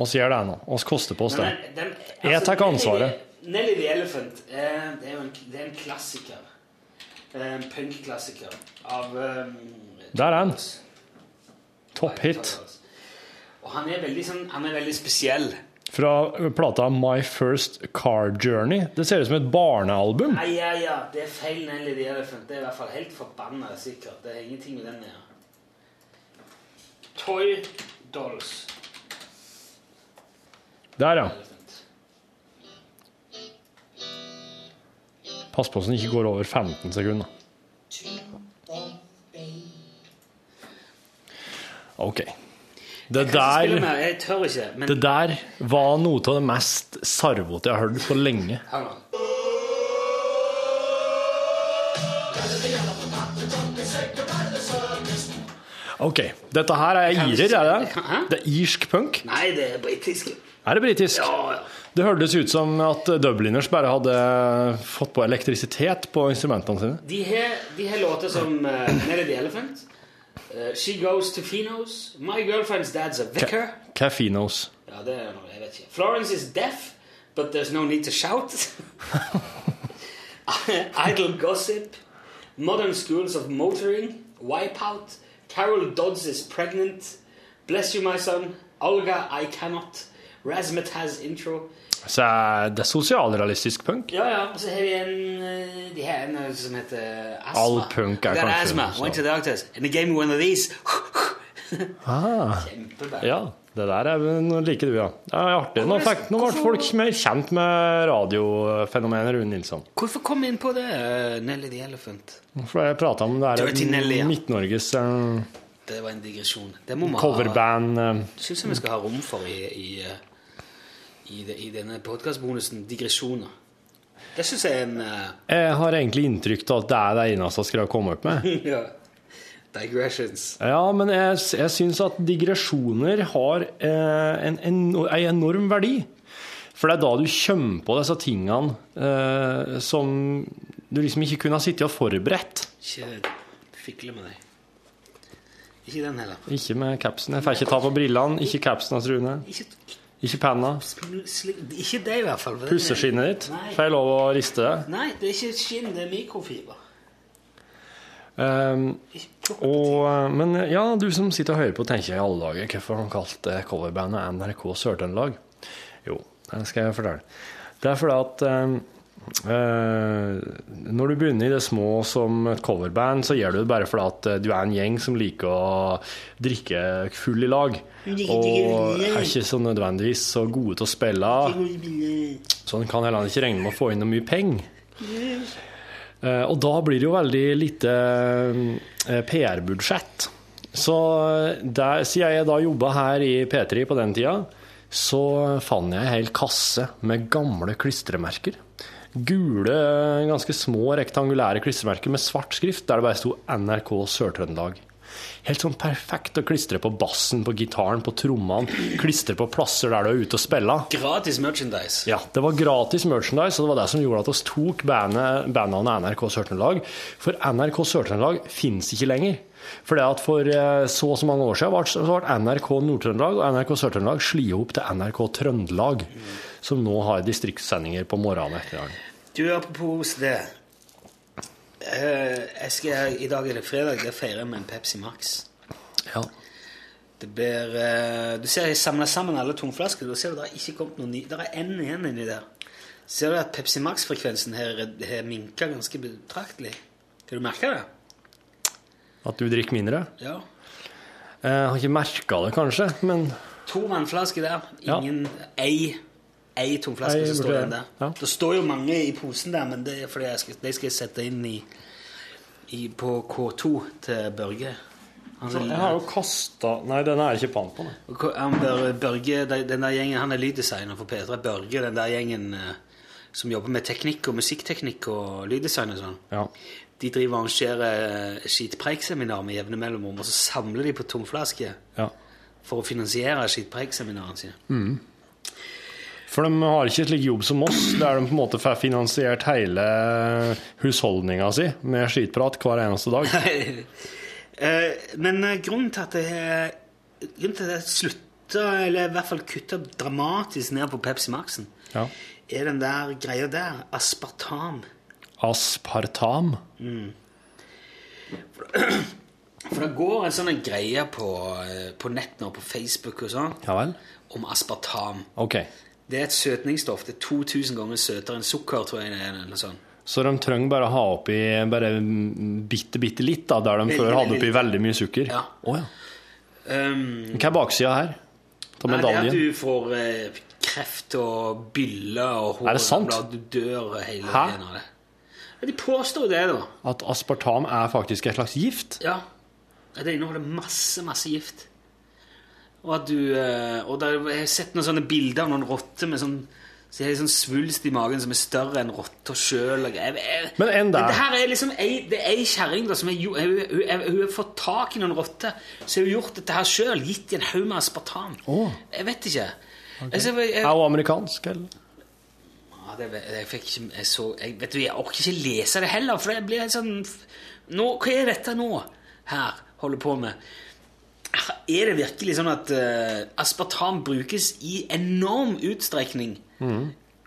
Oss gjør det nå. Oss koster på oss det. Den- Jeg tar ikke ansvaret. Nelly the Elephant eh, det er jo en, det er en klassiker. Det er En punkklassiker av um, Der er han. Topp hit. Og han er veldig, sånn, han er veldig spesiell. Fra plata My First Car Journey. Det ser ut som et barnealbum. Nei, ja, ja, det er feil Nelly the Elephant. Det er i hvert fall helt forbanna sikkert. Det er ingenting med den å gjøre. Toy Dolls Der, ja. Pass på så den ikke går over 15 sekunder. OK. Det der, jeg tør ikke. Men det der var noe av det mest sarvete jeg har hørt på lenge. hør nå. OK. Dette her er irer, er det? Det er irsk punk? Nei, det er britisk. Er det britisk? Ja, ja. Det hørtes ut som at Dubliners bare hadde fått på elektrisitet på instrumentene sine. De har, de har låter som uh, Nelly the Elephant, eh, She Goes to Finos, My Girlfriend's Dad's a Vicar. Cafinos. Ja, det er noe, jeg vet ikke. Florence is deaf, but there's no need to shout. Idle Gossip, Modern Schools of Motoring, Wipeout, Carol Dodds is Pregnant, Bless You My Son, Olga I Cannot, Razmataz Intro. Så er sosialrealistisk punk. Ja, ja, og så har vi en eh, De har en eh, som heter Asma. All punk er kanskje asthma. Went to the doctors, and they gave me one of these. Ah, Kjempebra. ja, det der er, liker du, ja. Det er artig. Nå, fikk, nå ble folk mer kjent med radiofenomenet Rune Nilsson. Hvorfor kom vi inn på det, eh, Nelly the Elephant? For jeg prata om det Nelly, ja. her Midt-Norges uh, Det var en digresjon. Det må man ha. coverband Uh, Syns jeg vi skal ha rom for i, i, i, de, i denne podkastbonusen digresjoner. Det syns jeg er en uh... Jeg har egentlig inntrykk av at det er det eneste jeg skal komme opp med. ja, digressions. Ja, men jeg, jeg syns at digresjoner har eh, en, en, en enorm verdi. For det er da du kommer på disse tingene eh, som du liksom ikke kunne ha sittet og forberedt. Ikke fikle med deg. Ikke den heller. Ikke med capsen. Jeg får ikke ta på brillene, ikke capsen hans, Rune. Ikke, Ikke penna. ikke det, i hvert fall. Pusseskinnet ditt. Nei. Får jeg lov å riste det? Nei, det er ikke skinn, det er mikrofiber. Um, og, eh, men ja, du som sitter og hører på, tenker i alle dager hvorfor han kalte coverbandet NRK Sør-Trøndelag. Jo, det skal jeg fortelle. Det er fordi at um, eh, når du begynner i det små som et coverband, så gjør du det bare fordi at eh, du er en gjeng som liker å drikke full i lag. Og er ikke så nødvendigvis så gode til å spille. Så en kan heller ikke regne med å få inn noe mye penger. Eh, Og da blir det jo veldig lite eh, PR-budsjett. Så der, siden jeg da jobba her i P3 på den tida, så fant jeg en hel kasse med gamle klistremerker. Gule, ganske små rektangulære klistremerker med svart skrift der det bare sto NRK Sør-Trøndelag. Helt sånn perfekt å klistre på bassen, på gitaren, på trommene. Klistre på plasser der du er ute og spiller. Gratis merchandise. Ja, det var gratis merchandise, og det var det som gjorde at vi tok bandet, bandnavnet NRK Sør-Trøndelag. For NRK Sør-Trøndelag finnes ikke lenger. For det at for eh, så og så mange år siden ble, NRK Nord-Trøndelag og NRK Sør-Trøndelag slått opp til NRK Trøndelag, som nå har distriktssendinger på morgenen etter dagen. Du, apropos det. Eh, jeg skal, I dag er det fredag. Det feirer vi en Pepsi Max. Ja. Det blir eh, Du ser jeg samler sammen alle tomflaskene. Da ser du det har ikke kommet noen ny. Det er én igjen inni der. Ser du at Pepsi Max-frekvensen her har minka ganske betraktelig? Kan du merke det? At du drikker mindre? Ja. Jeg har ikke merka det, kanskje, men To vannflasker der. Ja. Ingen ei, ei tomflaske som står igjen der. Ja. Det står jo mange i posen der, men det er fordi jeg skal, de skal jeg sette inn i, i, på K2 til Børge. Han Jeg har jo kasta Nei, den er ikke pant på. Børge, den der gjengen, han er lyddesigner for P3. Børge, den der gjengen eh, som jobber med teknikk og musikkteknikk og lyddesign og sånn. Ja. De driver og arrangerer eh, skitpreikseminar med jevne mellomrom, og så samler de på tomflasker ja. for å finansiere skitpreikseminarene sine. For de har ikke slik jobb som oss, der de på en måte får finansiert hele husholdninga si med skitprat hver eneste dag. Eh, Men eh, grunnen til at jeg, grunnen til at jeg slutta, eller i hvert fall kutta dramatisk ned på Pepsi Max-en, Ja. er den der greia der, aspartam. Aspartam. For det går en sånn greie på, eh, på nett nå, på Facebook og sånn, Ja om aspartam. Ok. Det er et søtningsstoff. Det er 2000 ganger søtere enn sukker, tror jeg det er. eller sånn. Så de trenger bare å ha oppi bare bitte, bitte litt, da, der de før hadde oppi veldig mye sukker. Ja. Oh, ja. Um, Hva er baksida her? Ta nei, det er at du får eh, kreft og byller og Er det sant? Du dør hele Hæ? tiden av det. Ja, de påstår det, da. At aspartam er faktisk et slags gift? Ja. Det inneholder masse, masse gift. Og at du eh, Og der, jeg har sett noen sånne bilder av noen rotter med sånn så jeg har sånn svulst i magen som er større enn rotta sjøl. Men enda. Det her er liksom ei, det er ei kjerring som er, hun, hun, hun, hun har fått tak i noen rotter. Så hun har gjort dette her sjøl. Gitt i en haug med aspartam. Oh. Jeg vet ikke. Altså, jeg, Er hun amerikansk, eller? ja, det, jeg fikk ikke jeg så, jeg, Vet du, jeg orker ikke lese det heller, for det blir helt sånn nå, Hva er dette nå? Her holder på med Er det virkelig sånn at uh, aspartam brukes i enorm utstrekning,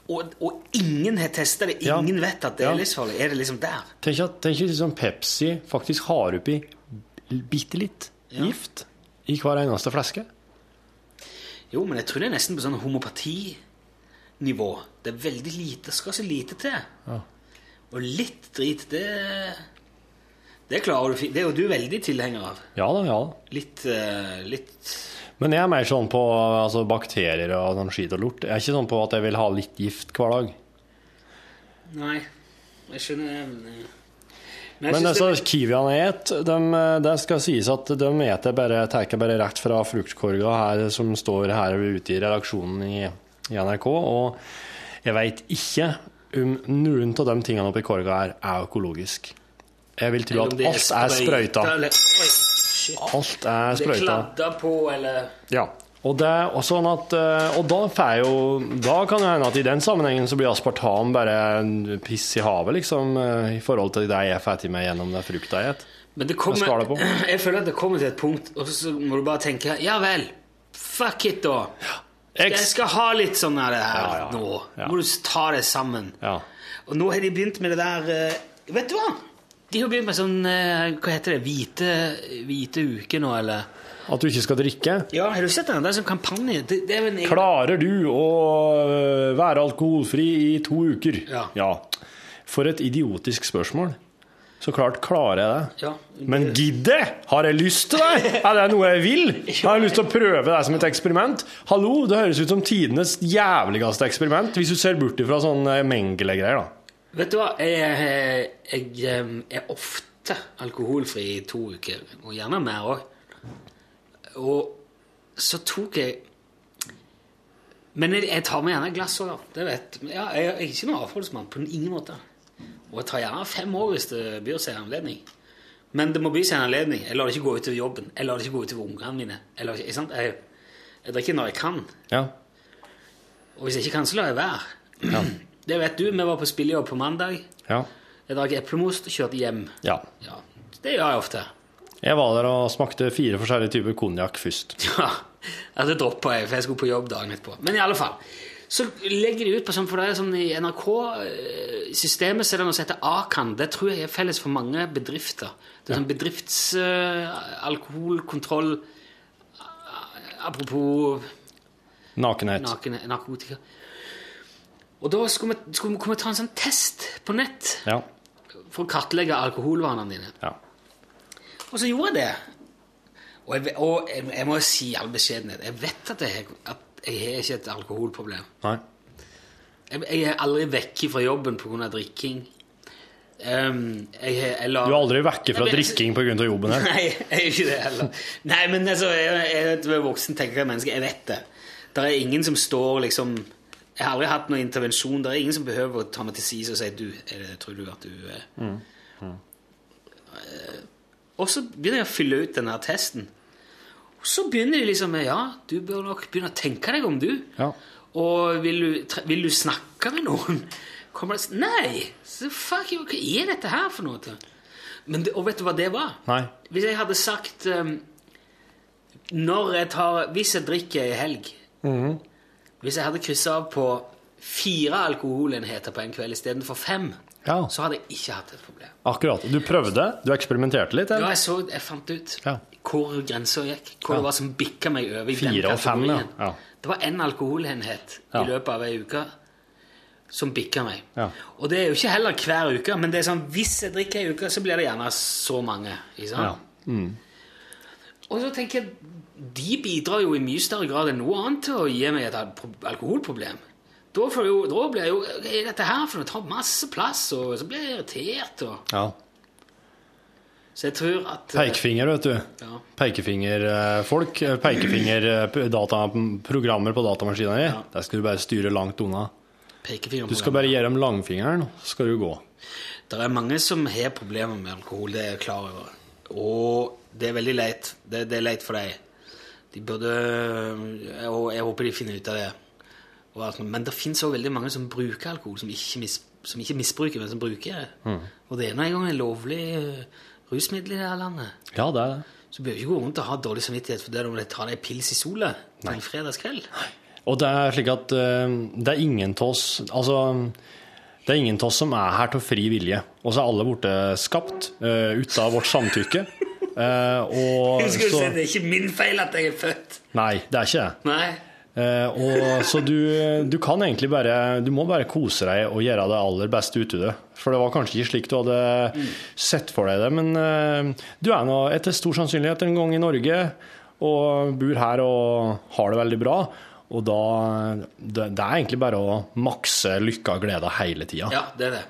og, og ingen har testa det? ingen Ja. Vet at det er livsfarlig? Er det liksom der? Tenk at tenk liksom Pepsi faktisk har oppi bitte litt Ja. gift i hver eneste flaske. Jo, men jeg tror det er nesten på sånn homopatinivå. Det er veldig lite. Skal så lite til. Ja. Og litt drit, det Det klarer du. Det er jo du veldig tilhenger av. Ja da, ja da. Litt, uh, litt Men jeg er mer sånn på altså, bakterier og sånn skit og lort. Jeg er ikke sånn på at jeg vil ha litt gift hver dag. Nei, jeg skjønner det. Men, eh, men disse det, kiwiene et, de, det skal sies at de eter bare, tar bare rett fra fruktkorga her, som står her ute i redaksjonen i i NRK, og jeg veit ikke om noen av de tingene oppi korga her er økologisk. Jeg vil tro at alt er sprøyta. Alt er Det sprøyta. kladda på, eller Ja. Og, det, og, sånn at, eh, og da får jeg jo Da kan det hende at i den sammenhengen så blir aspartam bare en piss i havet, liksom, eh, i forhold til det jeg får i meg gjennom det frukta jeg spiser. Men det det kommer, jeg føler at det kommer til et punkt, og så må du bare tenke Ja vel, fuck it, da. Jeg skal ha litt sånn her, her Ja, ja, nå. ja. Nå må du ta det sammen. Ja. Og nå har de begynt med det der eh, Vet du hva? De har begynt med sånn eh, Hva heter det? Hvite, hvite uke nå, eller? At du ikke skal drikke. Ja, har du sett den? Det er sånn kampanje. Det, det er en Klarer du å øh, være alkoholfri i to uker? Ja. For et idiotisk spørsmål. Så klart klarer jeg det. Ja. Men gidder! Har jeg lyst til det? Er det noe jeg vil? Har jeg lyst til å prøve det som et eksperiment? Hallo, det høres ut som tidenes jævligste eksperiment, hvis du ser bort ifra sånne Mengele-greier, da. Vet du hva? Jeg, jeg, jeg er ofte alkoholfri i to uker, og gjerne mer òg. Og så tok jeg Men jeg, jeg tar meg gjerne et glass òg, da. Det vet ja, Jeg er ikke noen avholdsmann på ingen måte. Og jeg tar gjerne fem år hvis det byr seg en anledning. Men det må by seg en anledning. Jeg lar det ikke gå utover jobben. Jeg lar det ikke gå utover ungene mine. Jeg, lar ikke, jeg, jeg drikker når jeg kan. Ja. Og hvis jeg ikke kan, så lar jeg være. Det vet du. Vi var på spillejobb på mandag. Ja. Jeg drakk eplemost og kjørte hjem. ja. Ja, Det gjør jeg ofte. Jeg var der og smakte fire forskjellige typer konjakk først. Ja, Det droppa jeg, for jeg skulle på jobb dagen etterpå. Men i alle fall. Så legger de ut på sånn, for det er sånn i NRK-systemet så er det noe som heter Akan. Det tror jeg er felles for mange bedrifter. Det er sånn bedriftsalkoholkontroll Apropos Nakenhet. naken, narkotika. Og da skulle vi, skulle vi ta en sånn test på nett Ja. for å kartlegge alkoholvanene dine. ja. Og så gjorde jeg det. Og jeg, ve- og jeg, jeg må si i all beskjedenhet Jeg vet at jeg, at jeg har ikke et alkoholproblem. Nei. Jeg, jeg er aldri vekke fra jobben pga. drikking. Um, jeg, har- jeg lar- Du er aldri vekke fra Nei, men- drikking pga. jobben her. Nei, jeg er ikke det heller. Nei, men altså, jeg, jeg er et voksen tenker menneske. Jeg vet det. Det er ingen som står liksom Jeg har aldri hatt noen intervensjon. Det er ingen som behøver å ta meg til side og si Du, er tror du at du eh, mm. Og så begynner jeg å fylle ut denne testen. Og så begynner de liksom med Ja, du bør nok begynne å tenke deg om, du. Ja. Og vil du, vil du snakke med noen? Kommer det, Nei! Så fuck, hva er dette her for noe? Men og vet du hva det var? Nei. Hvis jeg hadde sagt um, Når jeg tar Hvis jeg drikker i helg Hvis jeg hadde kryssa av på fire alkoholenheter på en kveld istedenfor fem, Ja. så hadde jeg ikke hatt et problem. Akkurat. Du prøvde? Du eksperimenterte litt? Ja, jeg, så, jeg fant ut Ja. hvor grensa gikk. Hvor Ja. det var som bikka meg over i Fire den og fem, ja. Det var én alkoholenhet i løpet av ei uke som bikka meg. Ja. Og det er jo ikke heller hver uke, men det er sånn, hvis jeg drikker ei uke, så blir det gjerne så mange. Ikke sant? Ja. Og så tenker jeg, de bidrar jo i mye større grad enn noe annet til å gi meg et alkoholproblem. Da, jo, da blir jeg jo Hva er dette her for noe? Det tar masse plass, og så blir jeg irritert. Og, ja. så jeg tror at eh, Pekefinger, vet du. Ja. Pekefingerfolk. Pekefingerprogrammer på datamaskina di. Der skal du bare styre langt unna. Du skal bare gi dem langfingeren, så skal du gå. Det er mange som har problemer med alkohol, det er jeg klar over. Og det er veldig leit. Det, det er leit for deg. De burde Og jeg håper de finner ut av det. Men det fins òg veldig mange som bruker alkohol, som ikke, mis, som ikke misbruker, men som bruker det. Og det er nå engang en lovlig eh, rusmiddel i det her landet. Ja, det er det. Så du bør ikke gå rundt og ha dårlig samvittighet for det om de tar deg pils i sola på en fredagskveld. Og det er slik at uh, det er ingen av oss Altså, det er ingen av oss som er her til fri vilje. Og så er alle borte skapt uh, uten av vårt samtykke. Eh, og Husker du så det er ikke min feil at jeg er født. Nei, det er ikke det. Nei. Eh, og så du, du kan egentlig bare Du må bare kose deg og gjøre det aller beste ut av det. For det var kanskje ikke slik du hadde sett for deg det, men eh, du er nå etter stor sannsynlighet en gang i Norge og bor her og har det veldig bra. Og da Det, det er egentlig bare å makse lykka og gleda hele tida. Ja, det er det.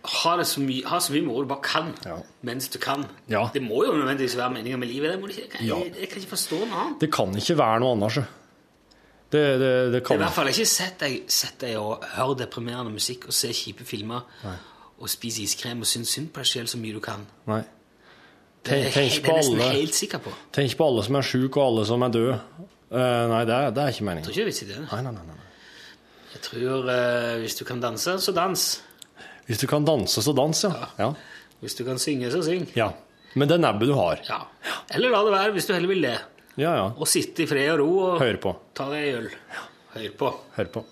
Ha, det så mye, ha så mye moro du bare kan Ja. mens du kan. Ja. Det må jo nødvendigvis være meninga med livet. Det må du ikke, jeg, jeg, jeg kan ikke forstå noe annet. Det kan ikke være noe annet. Det, Det, det, kan Det er i hvert fall ikke sett deg, sett deg og høre deprimerende musikk og se kjipe filmer og spise iskrem og synes synd på deg selv så mye du kan. Nei. Det er, Tenk, på alle, helt sikker på. Tenk på alle som er syke, og alle som er døde. Uh, nei, det er, det er ikke tror ikke det er vits i det. Nei, nei, nei, nei. Jeg tror uh, hvis du kan danse, så dans. Hvis du kan danse, så dans, ja. ja. Hvis du kan synge, så syng. ja. Med det nebbet du har. Ja. Eller la det være hvis du heller vil det. Ja, ja. Og sitte i fred og ro og Hør på. ta deg en øl. Hør på. Hør på.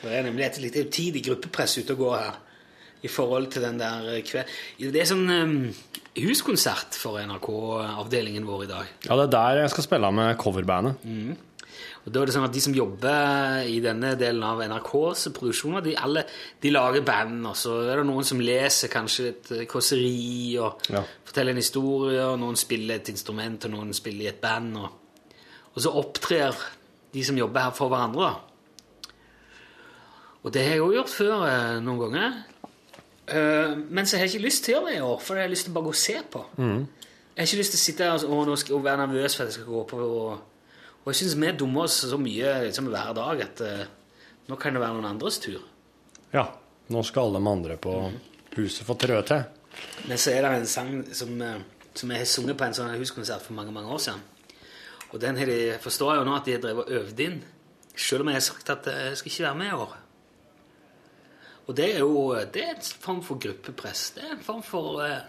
Det er nemlig et litt utidig gruppepress ute og går her. I forhold til den der eh, kveld... Det er sånn um, huskonsert for NRK-avdelingen vår i dag. Ja, det er der jeg skal spille med coverbandet. Og da er det sånn at De som jobber i denne delen av NRKs produksjoner, de, alle, de lager band. Og så er det noen som leser kanskje et eh, kåseri og Ja. forteller en historie. og Noen spiller et instrument, og noen spiller i et band. Og, og så opptrer de som jobber her, for hverandre. Og det har jeg òg gjort før eh, noen ganger. Eh, men så har jeg ikke lyst til å gjøre det i år, for jeg har lyst til bare å gå og se på. Jeg har ikke lyst til å sitte her og, og være nervøs for at jeg skal gå på og, og jeg syns vi dummer oss så mye liksom, hver dag at uh, nå kan det være noen andres tur. Ja. Nå skal alle de andre på huset få trø til. Men så er det en sang som, eh, som jeg har sunget på en sånn huskonsert for mange mange år siden. Og den de, jeg jo nå at de har drevet og øvd inn, selv om jeg har sagt at eh, jeg skal ikke være med i år. Og det er jo det er en form for gruppepress. Det er en form for eh,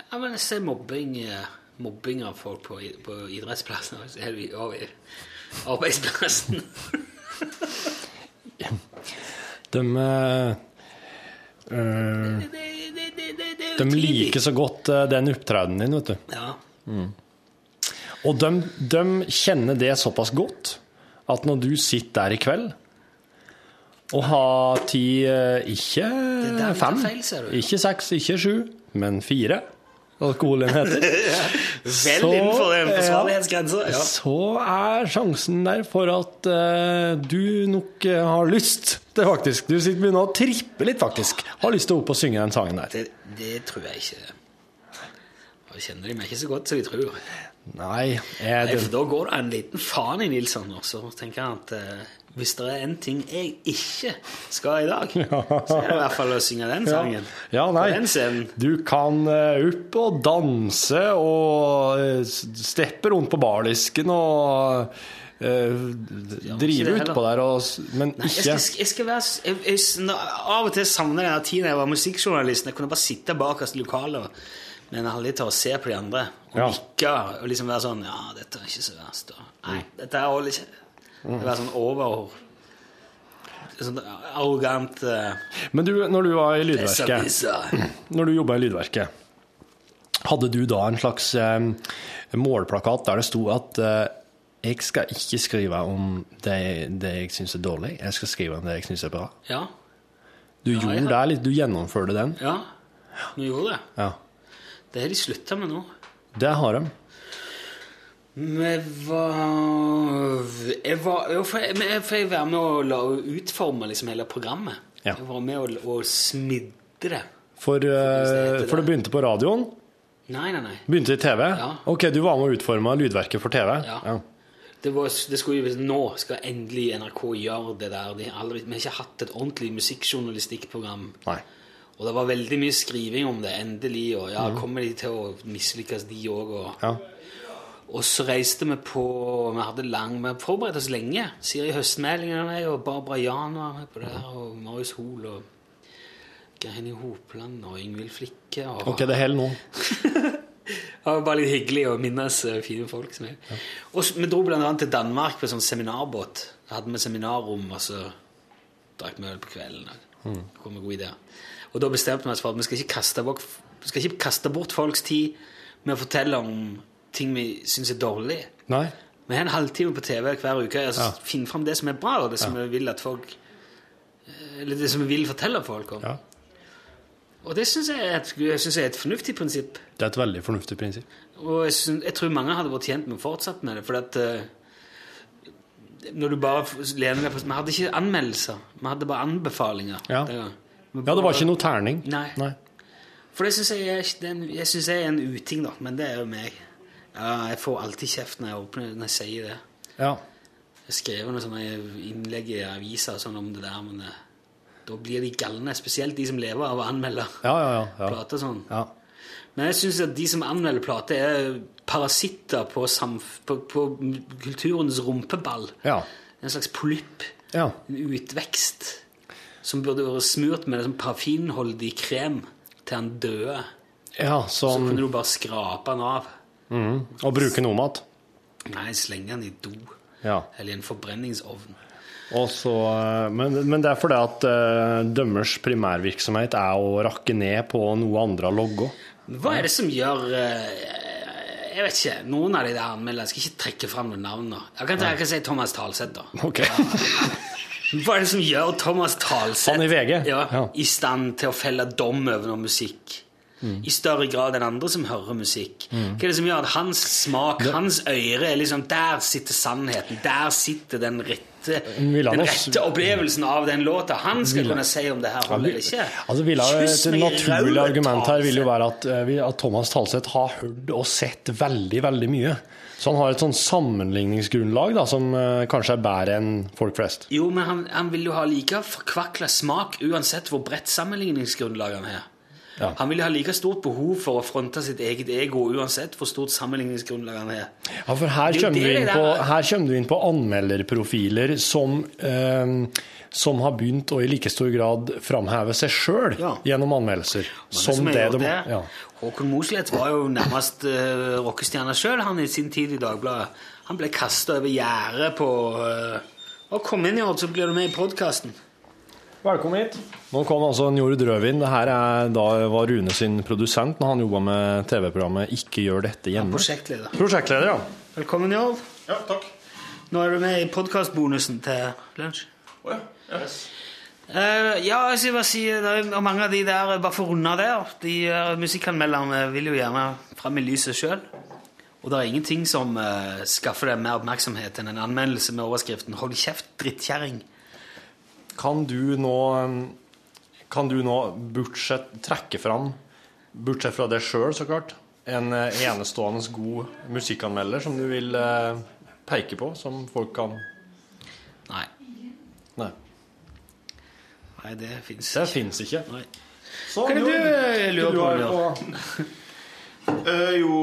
ja, men jeg ser mobbing, eh, mobbing av folk på, på idrettsplassen og så det over arbeidsplassen. De er De liker så godt eh, den opptredenen din, vet du. Ja. Og de, de kjenner det såpass godt at når du sitter der i kveld og har ti eh, ikke fem, ikke seks, ikke sju, men fire alkoholenheter, Vel Så, innenfor en forsvarlighetsgrense. Ja. så er sjansen der for at uh, du nok uh, har lyst til faktisk Du sitter begynner å trippe litt, faktisk. Har lyst til å opp og synge den sangen der. Det, det tror jeg ikke. Jeg kjenner de meg ikke så godt som de tror. Nei, Nei, for da går det en liten faen i Nilsson, og så tenker jeg at eh, hvis det er en ting jeg ikke skal i dag, så er det i hvert fall å synge den sangen. Ja, nei. På den. Du kan eh, opp og danse og eh, steppe rundt på bardisken og uh, drive utpå der, og, men Nei, jeg ikke skal, jeg skal være jeg, jeg, Av og til savner jeg den tiden jeg var musikkjournalist. Jeg kunne bare sitte bakerst i lokalet med en halvliter og se på de andre og Ja. nikke og liksom være sånn Ja, dette er ikke så verst. Og, nei, dette er holder ikke. Det var sånn over Sånn arrogant uh, Men du, når du var i Lydverket, når du jobba i Lydverket, hadde du da en slags eh, målplakat der det sto at uh, jeg skal ikke skrive om det, det jeg syns er dårlig, jeg skal skrive om det jeg syns er bra. Ja. Du ja, gjorde det litt, du gjennomførte den. ja. Vi gjorde det. Ja. Det har de slutta med nå. Det har de. Vi var Jeg var jo, for jeg, men for jeg var med å la, utforme liksom hele programmet. Ja. Jeg var med å, å smidde det. For, det eh, for det begynte på radioen. Nei, nei, nei. Begynte i TV? Ja. Ok, du var med å utforme lydverket for TV? Ja. Det var, det skulle, nå skal endelig NRK gjøre det der. De aldri, vi har ikke hatt et ordentlig musikkjournalistikkprogram. Nei. Og det var veldig mye skriving om det, endelig. Og ja, kommer de til å mislykkes, de òg? Og, Ja. Og så reiste vi på Vi hadde lang, vi forberedte oss lenge. Siri Høstmeldingen og meg, og Barbara Jan var med på det her, og Marius Hoel og Geir Hopland og Yngvild Flikke. Og, Ok, det holder nå. det var bare litt hyggelig å minnes eh, fine folk. Som jeg. Og så- vi dro annet til Danmark på sånn seminarbåt. Da hadde vi seminarrom, og så drakk vi øl på kvelden. og Det kom en god idé. Og da bestemte vi oss for at vi skal ikke kaste bort, skal ikke kaste bort folks tid med å fortelle om ting vi syns er dårlig. Nei. Vi har en halvtime på TV hver uke. Altså, Ja. Finn fram det som er bra, og det som vi vil at folk eh, Eller det som vi vil fortelle folk om. Ja. Og det syns jeg, jeg synes jeg er et fornuftig prinsipp. Det er et veldig fornuftig prinsipp. Og jeg, synes, jeg tror mange hadde vært tjent med å fortsette med det, for at uh, når du bare lener deg på Vi hadde ikke anmeldelser, vi hadde bare anbefalinger. Ja. det. Ja, det var ikke noe terning. Nei. For det syns jeg, jeg er en uting, da, men det er jo meg. Ja, jeg får alltid kjeft når jeg, åpner, når jeg sier det. Ja. Jeg skrev noe sånn innlegg i aviser sånn om det der, men det, da blir de galne. Spesielt de som lever av å anmelde Ja, ja, ja. ja. plater sånn. ja. Men jeg syns at de som anmelder plater, er parasitter på, samf på, på kulturens rumpeball. Ja. En slags polypp. ja. En utvekst. Som burde vært smurt med sånn parafinholdig krem til han døde. ja Så sånn kunne du bare skrape han av. mm, Og bruke Nomat. Nei, slenge den i do. Ja. Eller i en forbrenningsovn. Og så, eh, men, men det er fordi at uh, dømmers primærvirksomhet er å rakke ned på noe andre har logga. Hva er det som gjør uh, Jeg vet ikke. Noen av de der anmelderne skal ikke trekke fram noen navn nå. Jeg kan, jeg kan si Thomas Talseth, da. Ok. Hva er det som gjør Thomas Talseth i? Ja, Ja. i stand til å felle dom over noe musikk? I større grad enn andre som hører musikk. Hva er det som gjør at hans smak, hans øre er liksom Der sitter sannheten. Der sitter den rette, den rette opplevelsen av den låta. Han skal kunne si om det her holder eller ikke. Altså, vil et naturlig argument her vil jo være at, eh, at Thomas Talseth har hørt og sett veldig, veldig mye. Så han har et sånn sammenligningsgrunnlag da, som uh, kanskje er bedre enn folk flest. Jo, men han, han vil jo ha like forkvakla smak uansett hvor bredt sammenligningsgrunnlag han har. Ja. Han vil jo ha like stort behov for å fronte sitt eget ego uansett hvor stort sammenligningsgrunnlag han har. Ja, for her er kommer, du kommer du inn på anmelderprofiler som, eh, som har begynt å i like stor grad framheve seg sjøl Ja. gjennom anmeldelser. Som som det de det, ja. Håkon Mosleth var jo nærmest uh, rockestjerne sjøl, han i sin tid i Dagbladet. Han ble kasta over gjerdet på Og kom inn i år, så blir du med i podkasten. Velkommen hit. Nå kom altså Njord Rødvin. Det her er da var Rune sin produsent når han jobba med TV-programmet Ikke gjør dette hjemme. Ja, Prosjektleder. Prosjektleder, ja. Velkommen, Njord. Ja, takk. Nå er du med i podkastbonusen til lunsj. Å ja. Yes. Uh, ja, jeg skal bare si det er mange av de der, bare for å runde der, de uh, musikkanmelderne vil jo gjerne fram i lyset sjøl. Og det er ingenting som uh, skaffer deg mer oppmerksomhet enn en anmeldelse med overskriften 'Hold kjeft, drittkjerring'. Kan du nå Kan du nå bortsett, trekke fram, bortsett fra det sjøl, så klart, en eh, enestående god musikkanmelder som du vil eh, peke på, som folk kan Nei. Nei. Nei, det fins Det fins ikke. Nei. Så, Njord, du eh, lurer du på? Eh, jo,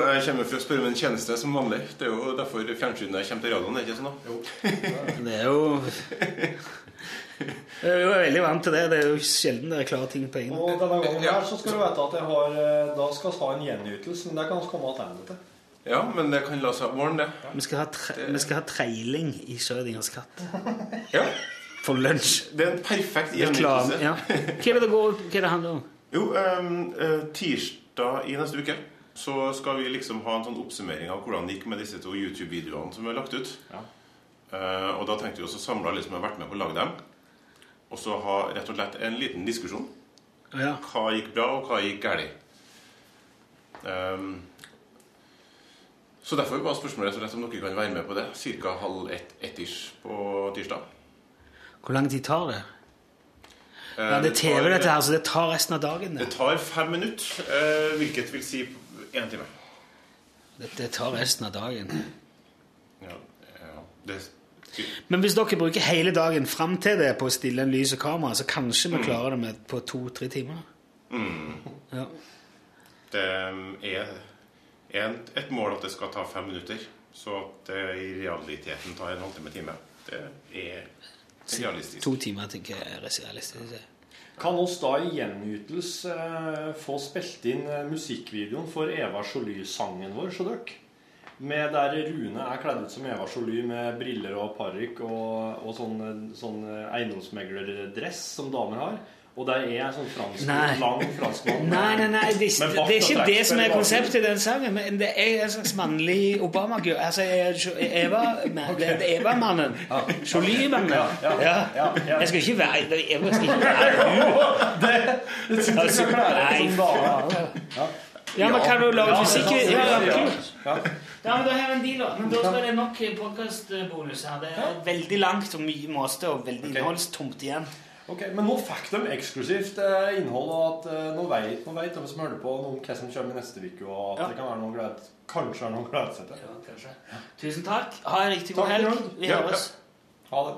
jeg kommer for å spørre om en tjeneste som vanlig. Det er jo derfor fjernsynet kommer til radioen. er ikke sånn da? Jo. Det er jo Jeg er jo veldig vant til det. Det er jo sjelden dere klarer ting på egen hånd. Og denne gangen her så skal du vite at jeg har eh, Da skal vi ha en gjenytelse, men det kan vi komme tilbake til. Ja, men det kan la seg ordne, det. Vi skal ha, tre, vi skal ha treiling i Schrødingers katt. Ja, For lunsj. Det er en perfekt gjenytelse. Ja. Hva er det det går Hva er det handler om? Jo, um, eh, tirsdag i neste uke så skal vi liksom ha en sånn oppsummering av hvordan det gikk med disse to YouTube-videoene som er lagt ut. Eh, og da tenkte vi også samle alle som har vært med på å lage dem, og så ha rett og slett en liten diskusjon. Ja. Hva gikk bra, og hva gikk galt? Um, så derfor var spørsmålet rett og slett om dere kan være med på det. Cirka halv ett, ett-ish på tirsdag. Hvor lang tid tar det? Eh, Ja, det er TV, dette her, så det tar resten av dagen. Det Det, tar fem minutter, eh, hvilket vil si én time. det, det tar resten av dagen. Ja, ja, det, Men hvis dere bruker hele dagen fram til det på å stille en lys og kamera, så kanskje vi klarer det med på to-tre timer? Ja. det er, er et mål at det skal ta fem minutter, så at det i realiteten tar en halvtime-time. Det er realistisk. To timer tenker jeg er realistisk. Kan oss da i gjenytelse eh, få spilt inn eh, musikkvideoen for Eva Joly-sangen vår, så dere? Med der Rune er kledd ut som Eva Joly med briller og parykk og, og sånn, eh, sånn eiendomsmeglerdress som damer har. Og der er en sånn fransk, Nei. lang franskmann. Nei, nei, nei, det, det, det er ikke det som er konseptet i den sangen. Men det er en slags mannlig Obama-gud. Altså, Eva, det er Eva-mannen. Jolie-mannen. Ja, ja, ja. Jeg skal ikke være Jeg skal ikke være Det hun. Altså, nei. Ja, men kan du lage musikk Ja, ja. Ja, men da har vi en deal. Men da skal det nok podkastbonus her. Det er veldig langt og mye måste og veldig innholdstomt igjen. Ok, Men nå fikk de eksklusivt eh, innhold, og at eh, nå vet, nå vet de som hører på, noe om hva som kommer i neste uke, og at Ja. det kan være noe glede, kanskje er noen glede seg til. Ja, kanskje. Tusen takk. Ha en riktig god Takk, helg. Bjørn. Vi Ja, høres. Ha det.